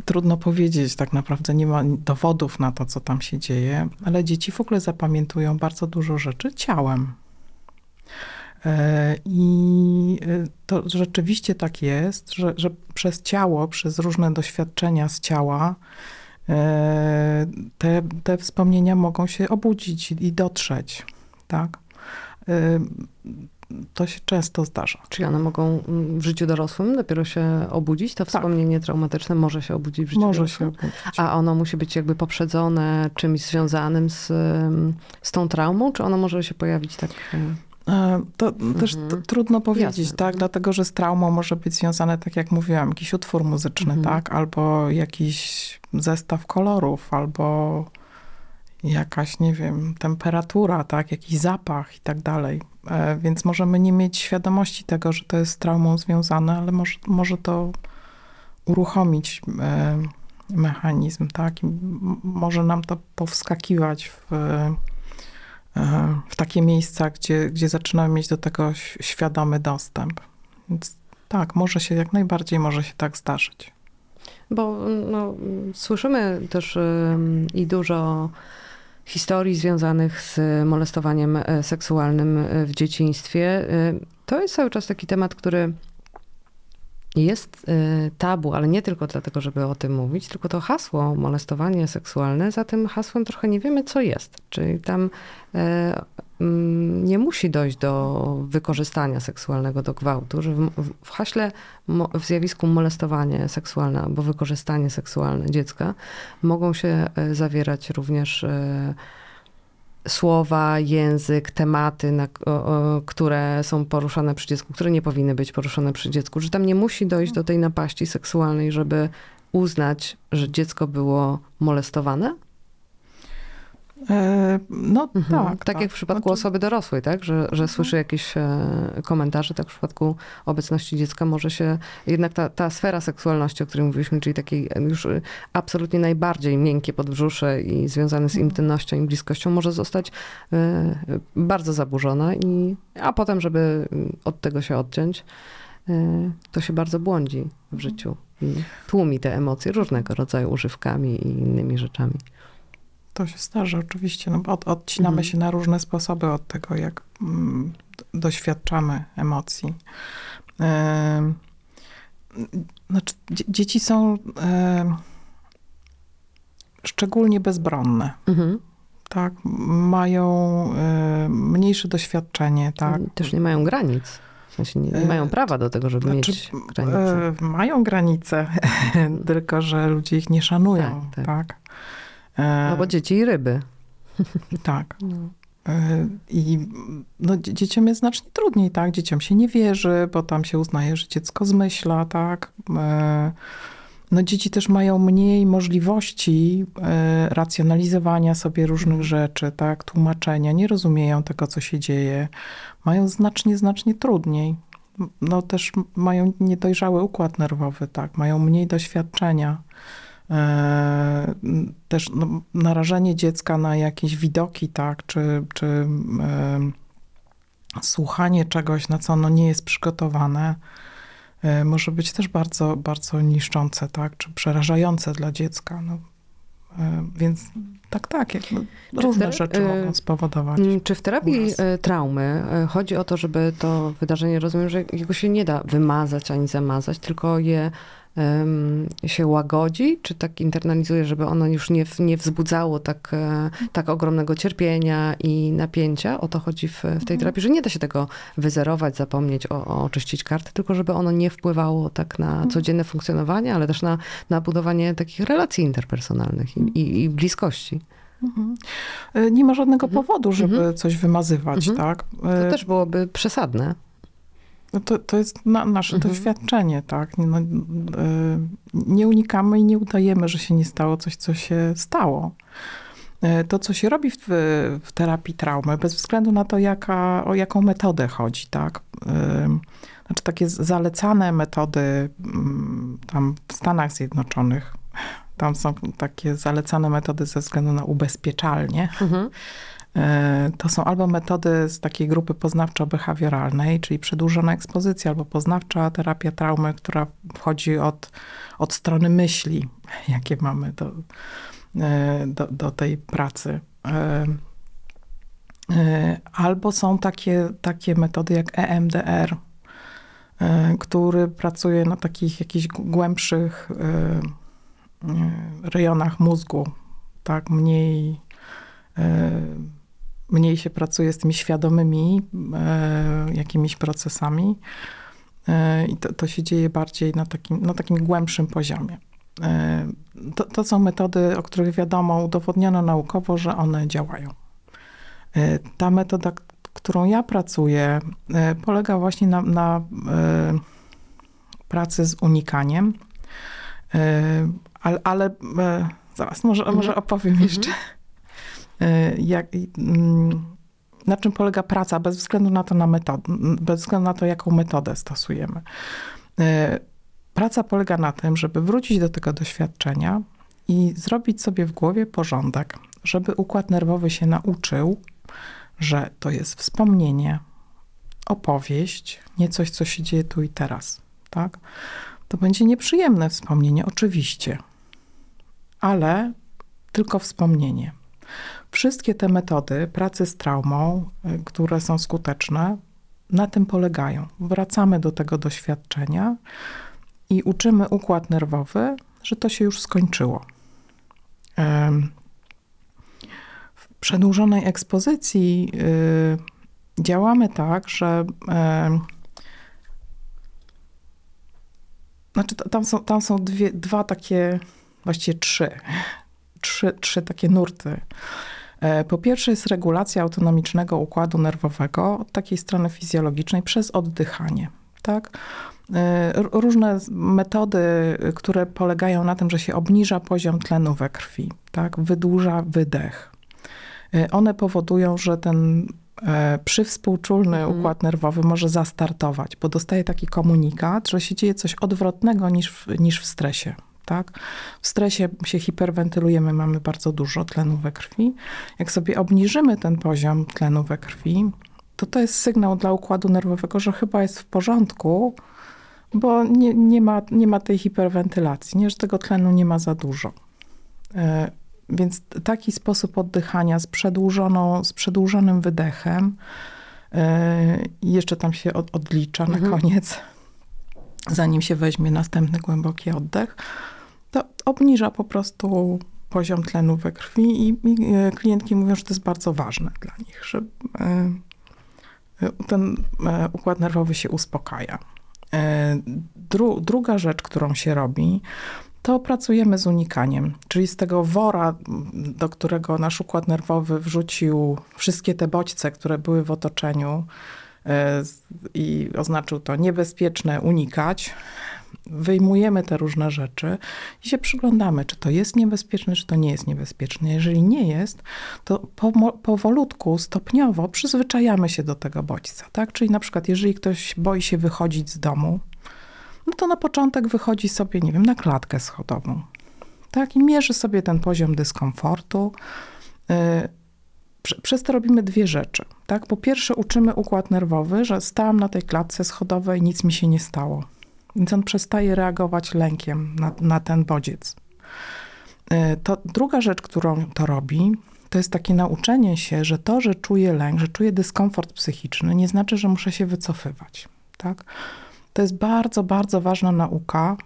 Trudno powiedzieć, tak naprawdę nie ma dowodów na to, co tam się dzieje, ale dzieci w ogóle zapamiętują bardzo dużo rzeczy ciałem. E, I e, to rzeczywiście tak jest, że, że przez ciało, przez różne doświadczenia z ciała, te, te wspomnienia mogą się obudzić i dotrzeć. Tak? E, To się często zdarza. Czyli one mogą mm, w życiu dorosłym dopiero się obudzić? To wspomnienie traumatyczne może się obudzić w życiu Może się dorosłym? obudzić. A ono musi być jakby poprzedzone czymś związanym z, ym, z tą traumą, czy ono może się pojawić tak... E, To też Mhm. trudno powiedzieć, Jasne. tak? Dlatego, że z traumą może być związane, tak jak mówiłam, jakiś utwór muzyczny, Mhm. tak? Albo jakiś zestaw kolorów, albo jakaś, nie wiem, temperatura, tak? Jakiś zapach i tak dalej. E, Więc możemy nie mieć świadomości tego, że to jest z traumą związane, ale może, może to uruchomić e, mechanizm, tak? I może nam to powskakiwać w e, w takie miejsca, gdzie, gdzie zaczynamy mieć do tego świadomy dostęp. Więc tak, może się, jak najbardziej może się tak zdarzyć. Bo no, słyszymy też i dużo historii związanych z molestowaniem e, seksualnym e, w dzieciństwie. Y, To jest cały czas taki temat, który jest tabu, ale nie tylko dlatego, żeby o tym mówić, tylko to hasło molestowanie seksualne, za tym hasłem trochę nie wiemy, co jest. Czyli tam e, nie musi dojść do wykorzystania seksualnego, do gwałtu, że w, w- haśle, w zjawisku molestowanie seksualne albo wykorzystanie seksualne dziecka mogą się e, zawierać również e, słowa, język, tematy, na, które są poruszane przy dziecku, które nie powinny być poruszane przy dziecku, że tam nie musi dojść do tej napaści seksualnej, żeby uznać, że dziecko było molestowane? E, no Mhm. tak. tak, jak w przypadku Znaczy, osoby dorosłej, tak? Że, że słyszy jakieś e, komentarze, tak w przypadku obecności dziecka może się jednak ta, ta sfera seksualności, o której mówiliśmy, czyli takiej już absolutnie najbardziej miękkie podbrzusze i związane z intymnością i bliskością, może zostać e, bardzo zaburzona, i, a potem, żeby od tego się odciąć, to się bardzo błądzi w życiu i tłumi te emocje różnego rodzaju używkami i innymi rzeczami. To się zdarza oczywiście, no bo od, odcinamy Mhm. się na różne sposoby od tego, jak mm, doświadczamy emocji. Em, Znaczy, dzie- dzieci są szczególnie bezbronne, Mhm. tak? Mają e, mniejsze doświadczenie, tak? Też nie mają granic. W sensie nie, nie mają E, prawa do tego, żeby Znaczy, mieć granice. e, mają granice, tylko że ludzie ich nie szanują, Tak, tak? tak. E, No bo dzieci i ryby. tak. E, I no, dzie- dzieciom jest znacznie trudniej, tak? Dzieciom się nie wierzy, bo tam się uznaje, że dziecko zmyśla, tak? E, No dzieci też mają mniej możliwości e, racjonalizowania sobie różnych rzeczy, tak? Tłumaczenia, nie rozumieją tego, co się dzieje. Mają znacznie, znacznie trudniej. No też mają niedojrzały układ nerwowy, tak? Mają mniej doświadczenia. E, też no, narażenie dziecka na jakieś widoki, tak, czy, czy e, słuchanie czegoś, na co ono nie jest przygotowane, e, może być też bardzo, bardzo niszczące, tak, czy przerażające dla dziecka. No, więc tak, tak, jakby różne wtedy, rzeczy mogą spowodować. Mm, Czy w terapii uraz. traumy chodzi o to, żeby to wydarzenie, rozumiem, że jego się nie da wymazać ani zamazać, tylko je się łagodzi, czy tak internalizuje, żeby ono już nie, nie wzbudzało tak, e, tak ogromnego cierpienia i napięcia? O to chodzi w, w tej terapii, że nie da się tego wyzerować, zapomnieć, o, o, oczyścić karty, tylko żeby ono nie wpływało tak na codzienne funkcjonowanie, ale też na, na budowanie takich relacji interpersonalnych i, i, i bliskości. Mhm. E, Nie ma żadnego Mhm. powodu, żeby Mhm. coś wymazywać, Mhm. tak? To E, też byłoby przesadne. No to, to jest na, nasze Mhm. doświadczenie, tak? No, e, nie unikamy i nie udajemy, że się nie stało coś, co się stało. E, To, co się robi w, w terapii traumy, bez względu na to, jaka, o jaką metodę chodzi, tak? E, Znaczy takie zalecane metody mm, tam w Stanach Zjednoczonych, tam są takie zalecane metody ze względu na ubezpieczalnie. Mhm. E, To są albo metody z takiej grupy poznawczo-behawioralnej, czyli przedłużona ekspozycja, albo poznawcza terapia traumy, która wchodzi od, od strony myśli, jakie mamy do, e, do, do tej pracy. E, Albo są takie, takie metody jak EMDR, który pracuje na takich jakichś głębszych rejonach mózgu, tak, mniej mniej się pracuje z tymi świadomymi e, jakimiś procesami e, i to, to się dzieje bardziej na takim, na takim głębszym poziomie. E, to, to są metody, o których wiadomo, udowodniono naukowo, że one działają. E, ta metoda, którą ja pracuję, e, polega właśnie na, na e, pracy z unikaniem, ale, ale zaraz, może, Mhm. może opowiem jeszcze. E, jak, mm, na czym polega praca, bez względu na to, na metod, bez względu na to, jaką metodę stosujemy. E, Praca polega na tym, żeby wrócić do tego doświadczenia i zrobić sobie w głowie porządek, żeby układ nerwowy się nauczył, że to jest wspomnienie, opowieść, nie coś, co się dzieje tu i teraz. Tak? To będzie nieprzyjemne wspomnienie, oczywiście, ale tylko wspomnienie. Wszystkie te metody pracy z traumą, y, które są skuteczne, na tym polegają. Wracamy do tego doświadczenia i uczymy układ nerwowy, że to się już skończyło. W przedłużonej ekspozycji y, działamy tak, że znaczy tam są, tam są dwie, dwa takie, właściwie trzy, trzy, trzy takie nurty. E, Po pierwsze jest regulacja autonomicznego układu nerwowego od takiej strony fizjologicznej przez oddychanie. Tak? E, Różne metody, y, które polegają na tym, że się obniża poziom tlenu we krwi, tak? wydłuża wydech. E, One powodują, że ten przywspółczulny Mhm. układ nerwowy może zastartować, bo dostaje taki komunikat, że się dzieje coś odwrotnego niż w, niż w stresie. Tak? W stresie się hiperwentylujemy, mamy bardzo dużo tlenu we krwi. Jak sobie obniżymy ten poziom tlenu we krwi, to to jest sygnał dla układu nerwowego, że chyba jest w porządku, bo nie, nie, ma, nie ma tej hiperwentylacji, nie, że tego tlenu nie ma za dużo. E, Więc taki sposób oddychania z, przedłużoną, z przedłużonym wydechem, i jeszcze tam się od, odlicza na Mhm. koniec, zanim się weźmie następny głęboki oddech, to obniża po prostu poziom tlenu we krwi i, i e, klientki mówią, że to jest bardzo ważne dla nich, że e, ten e, układ nerwowy się uspokaja. Dru, druga rzecz, którą się robi, to pracujemy z unikaniem, czyli z tego wora, do którego nasz układ nerwowy wrzucił wszystkie te bodźce, które były w otoczeniu i oznaczył to niebezpieczne unikać. Wyjmujemy te różne rzeczy i się przyglądamy, czy to jest niebezpieczne, czy to nie jest niebezpieczne. Jeżeli nie jest, to powolutku, stopniowo przyzwyczajamy się do tego bodźca. Tak? Czyli na przykład, jeżeli ktoś boi się wychodzić z domu, no to na początek wychodzi sobie, nie wiem, na klatkę schodową. Tak, i mierzy sobie ten poziom dyskomfortu. Prze- Przez to robimy dwie rzeczy. Tak? Po pierwsze, uczymy układ nerwowy, że stałam na tej klatce schodowej, nic mi się nie stało. Więc on przestaje reagować lękiem na, na ten bodziec. Yy, To druga rzecz, którą to robi, to jest takie nauczenie się, że to, że czuję lęk, że czuję dyskomfort psychiczny, nie znaczy, że muszę się wycofywać. Tak? To jest bardzo, bardzo ważna nauka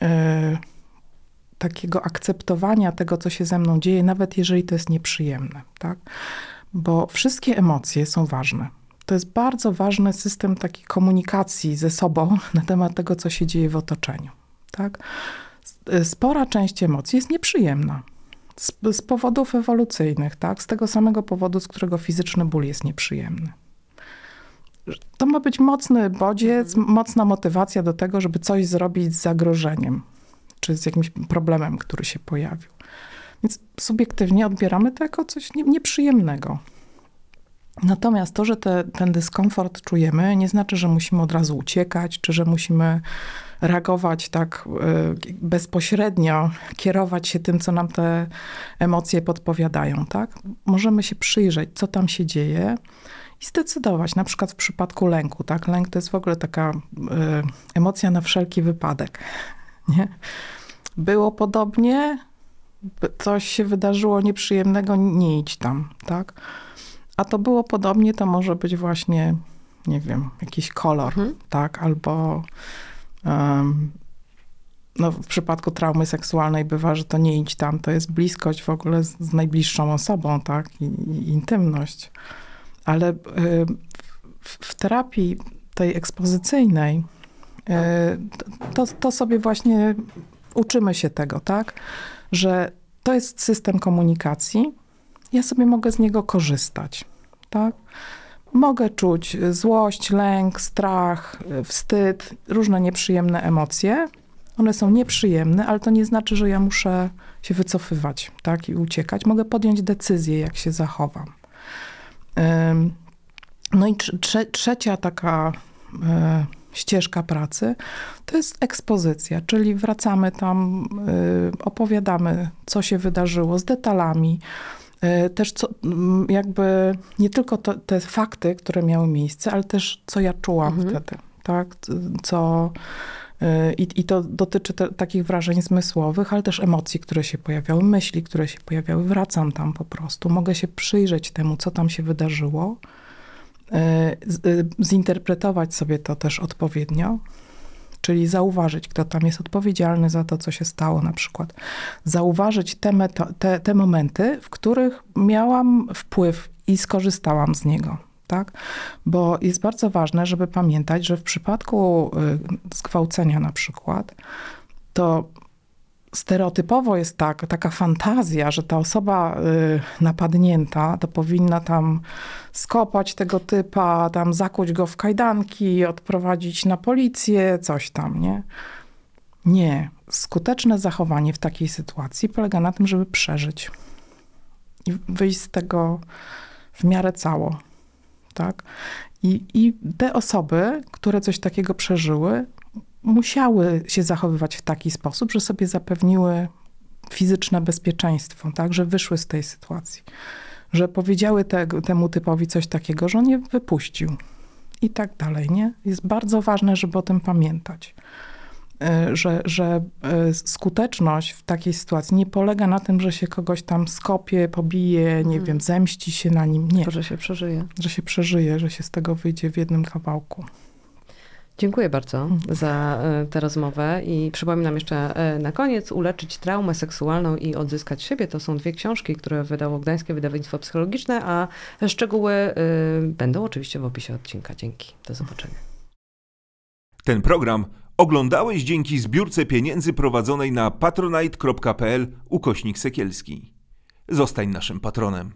yy, takiego akceptowania tego, co się ze mną dzieje, nawet jeżeli to jest nieprzyjemne, tak? Bo wszystkie emocje są ważne. To jest bardzo ważny system takiej komunikacji ze sobą na temat tego, co się dzieje w otoczeniu, tak? Spora część emocji jest nieprzyjemna. Z, z powodów ewolucyjnych, tak? Z tego samego powodu, z którego fizyczny ból jest nieprzyjemny. To ma być mocny bodziec, mocna motywacja do tego, żeby coś zrobić z zagrożeniem, czy z jakimś problemem, który się pojawił. Więc subiektywnie odbieramy to jako coś nie, nieprzyjemnego. Natomiast to, że te, ten dyskomfort czujemy, nie znaczy, że musimy od razu uciekać, czy że musimy reagować tak y, bezpośrednio, kierować się tym, co nam te emocje podpowiadają. Tak? Możemy się przyjrzeć, co tam się dzieje i zdecydować, na przykład w przypadku lęku. Tak? Lęk to jest w ogóle taka y, emocja na wszelki wypadek. Nie? Było podobnie, coś się wydarzyło nieprzyjemnego, nie idź tam, tak? A to było podobnie, to może być właśnie, nie wiem, jakiś kolor, Mhm. tak? Albo em, no, w przypadku traumy seksualnej bywa, że to nie idź tam, to jest bliskość w ogóle z, z najbliższą osobą, tak? I, i intymność. Ale y, w, w terapii tej ekspozycyjnej y, to, to sobie właśnie uczymy się tego, tak? Że to jest system komunikacji. Ja sobie mogę z niego korzystać, tak? Mogę czuć złość, lęk, strach, wstyd, różne nieprzyjemne emocje. One są nieprzyjemne, ale to nie znaczy, że ja muszę się wycofywać, tak? I uciekać. Mogę podjąć decyzję, jak się zachowam. No i trze- trze- trzecia taka e, ścieżka pracy to jest ekspozycja, czyli wracamy tam, y, opowiadamy, co się wydarzyło z detalami. Y, Też co, mm, jakby nie tylko to, te fakty, które miały miejsce, ale też co ja czułam Mhm. wtedy, tak? Co, y, i, I to dotyczy te, takich wrażeń zmysłowych, ale też emocji, które się pojawiały, myśli, które się pojawiały. Wracam tam po prostu. Mogę się przyjrzeć temu, co tam się wydarzyło, y, z- zinterpretować sobie to też odpowiednio, czyli zauważyć, kto tam jest odpowiedzialny za to, co się stało, na przykład. Zauważyć te, te, te momenty, w których miałam wpływ i skorzystałam z niego. Tak? Bo jest bardzo ważne, żeby pamiętać, że w przypadku y, zgwałcenia na przykład, to stereotypowo jest tak, taka fantazja, że ta osoba y, napadnięta to powinna tam skopać tego typa, tam zakuć go w kajdanki, odprowadzić na policję, coś tam, nie? Nie. Skuteczne zachowanie w takiej sytuacji polega na tym, żeby przeżyć i wyjść z tego w miarę cało, tak? I, I te osoby, które coś takiego przeżyły, musiały się zachowywać w taki sposób, że sobie zapewniły fizyczne bezpieczeństwo, tak, że wyszły z tej sytuacji, że powiedziały te, temu typowi coś takiego, że on je wypuścił i tak dalej, nie? Jest bardzo ważne, żeby o tym pamiętać. y, że, że y, skuteczność w takiej sytuacji nie polega na tym, że się kogoś tam skopie, pobije, nie Mhm. wiem, zemści się na nim. Nie, Tylko, że się przeżyje. że się przeżyje, że się z tego wyjdzie w jednym kawałku. Dziękuję bardzo za e, tę rozmowę i przypominam jeszcze e, na koniec Uleczyć traumę seksualną i odzyskać siebie. To są dwie książki, które wydało Gdańskie Wydawnictwo Psychologiczne, a szczegóły e, będą oczywiście w opisie odcinka. Dzięki. Do zobaczenia. Ten program oglądałeś dzięki zbiórce pieniędzy prowadzonej na patronite.pl ukośnik sekielski. Zostań naszym patronem.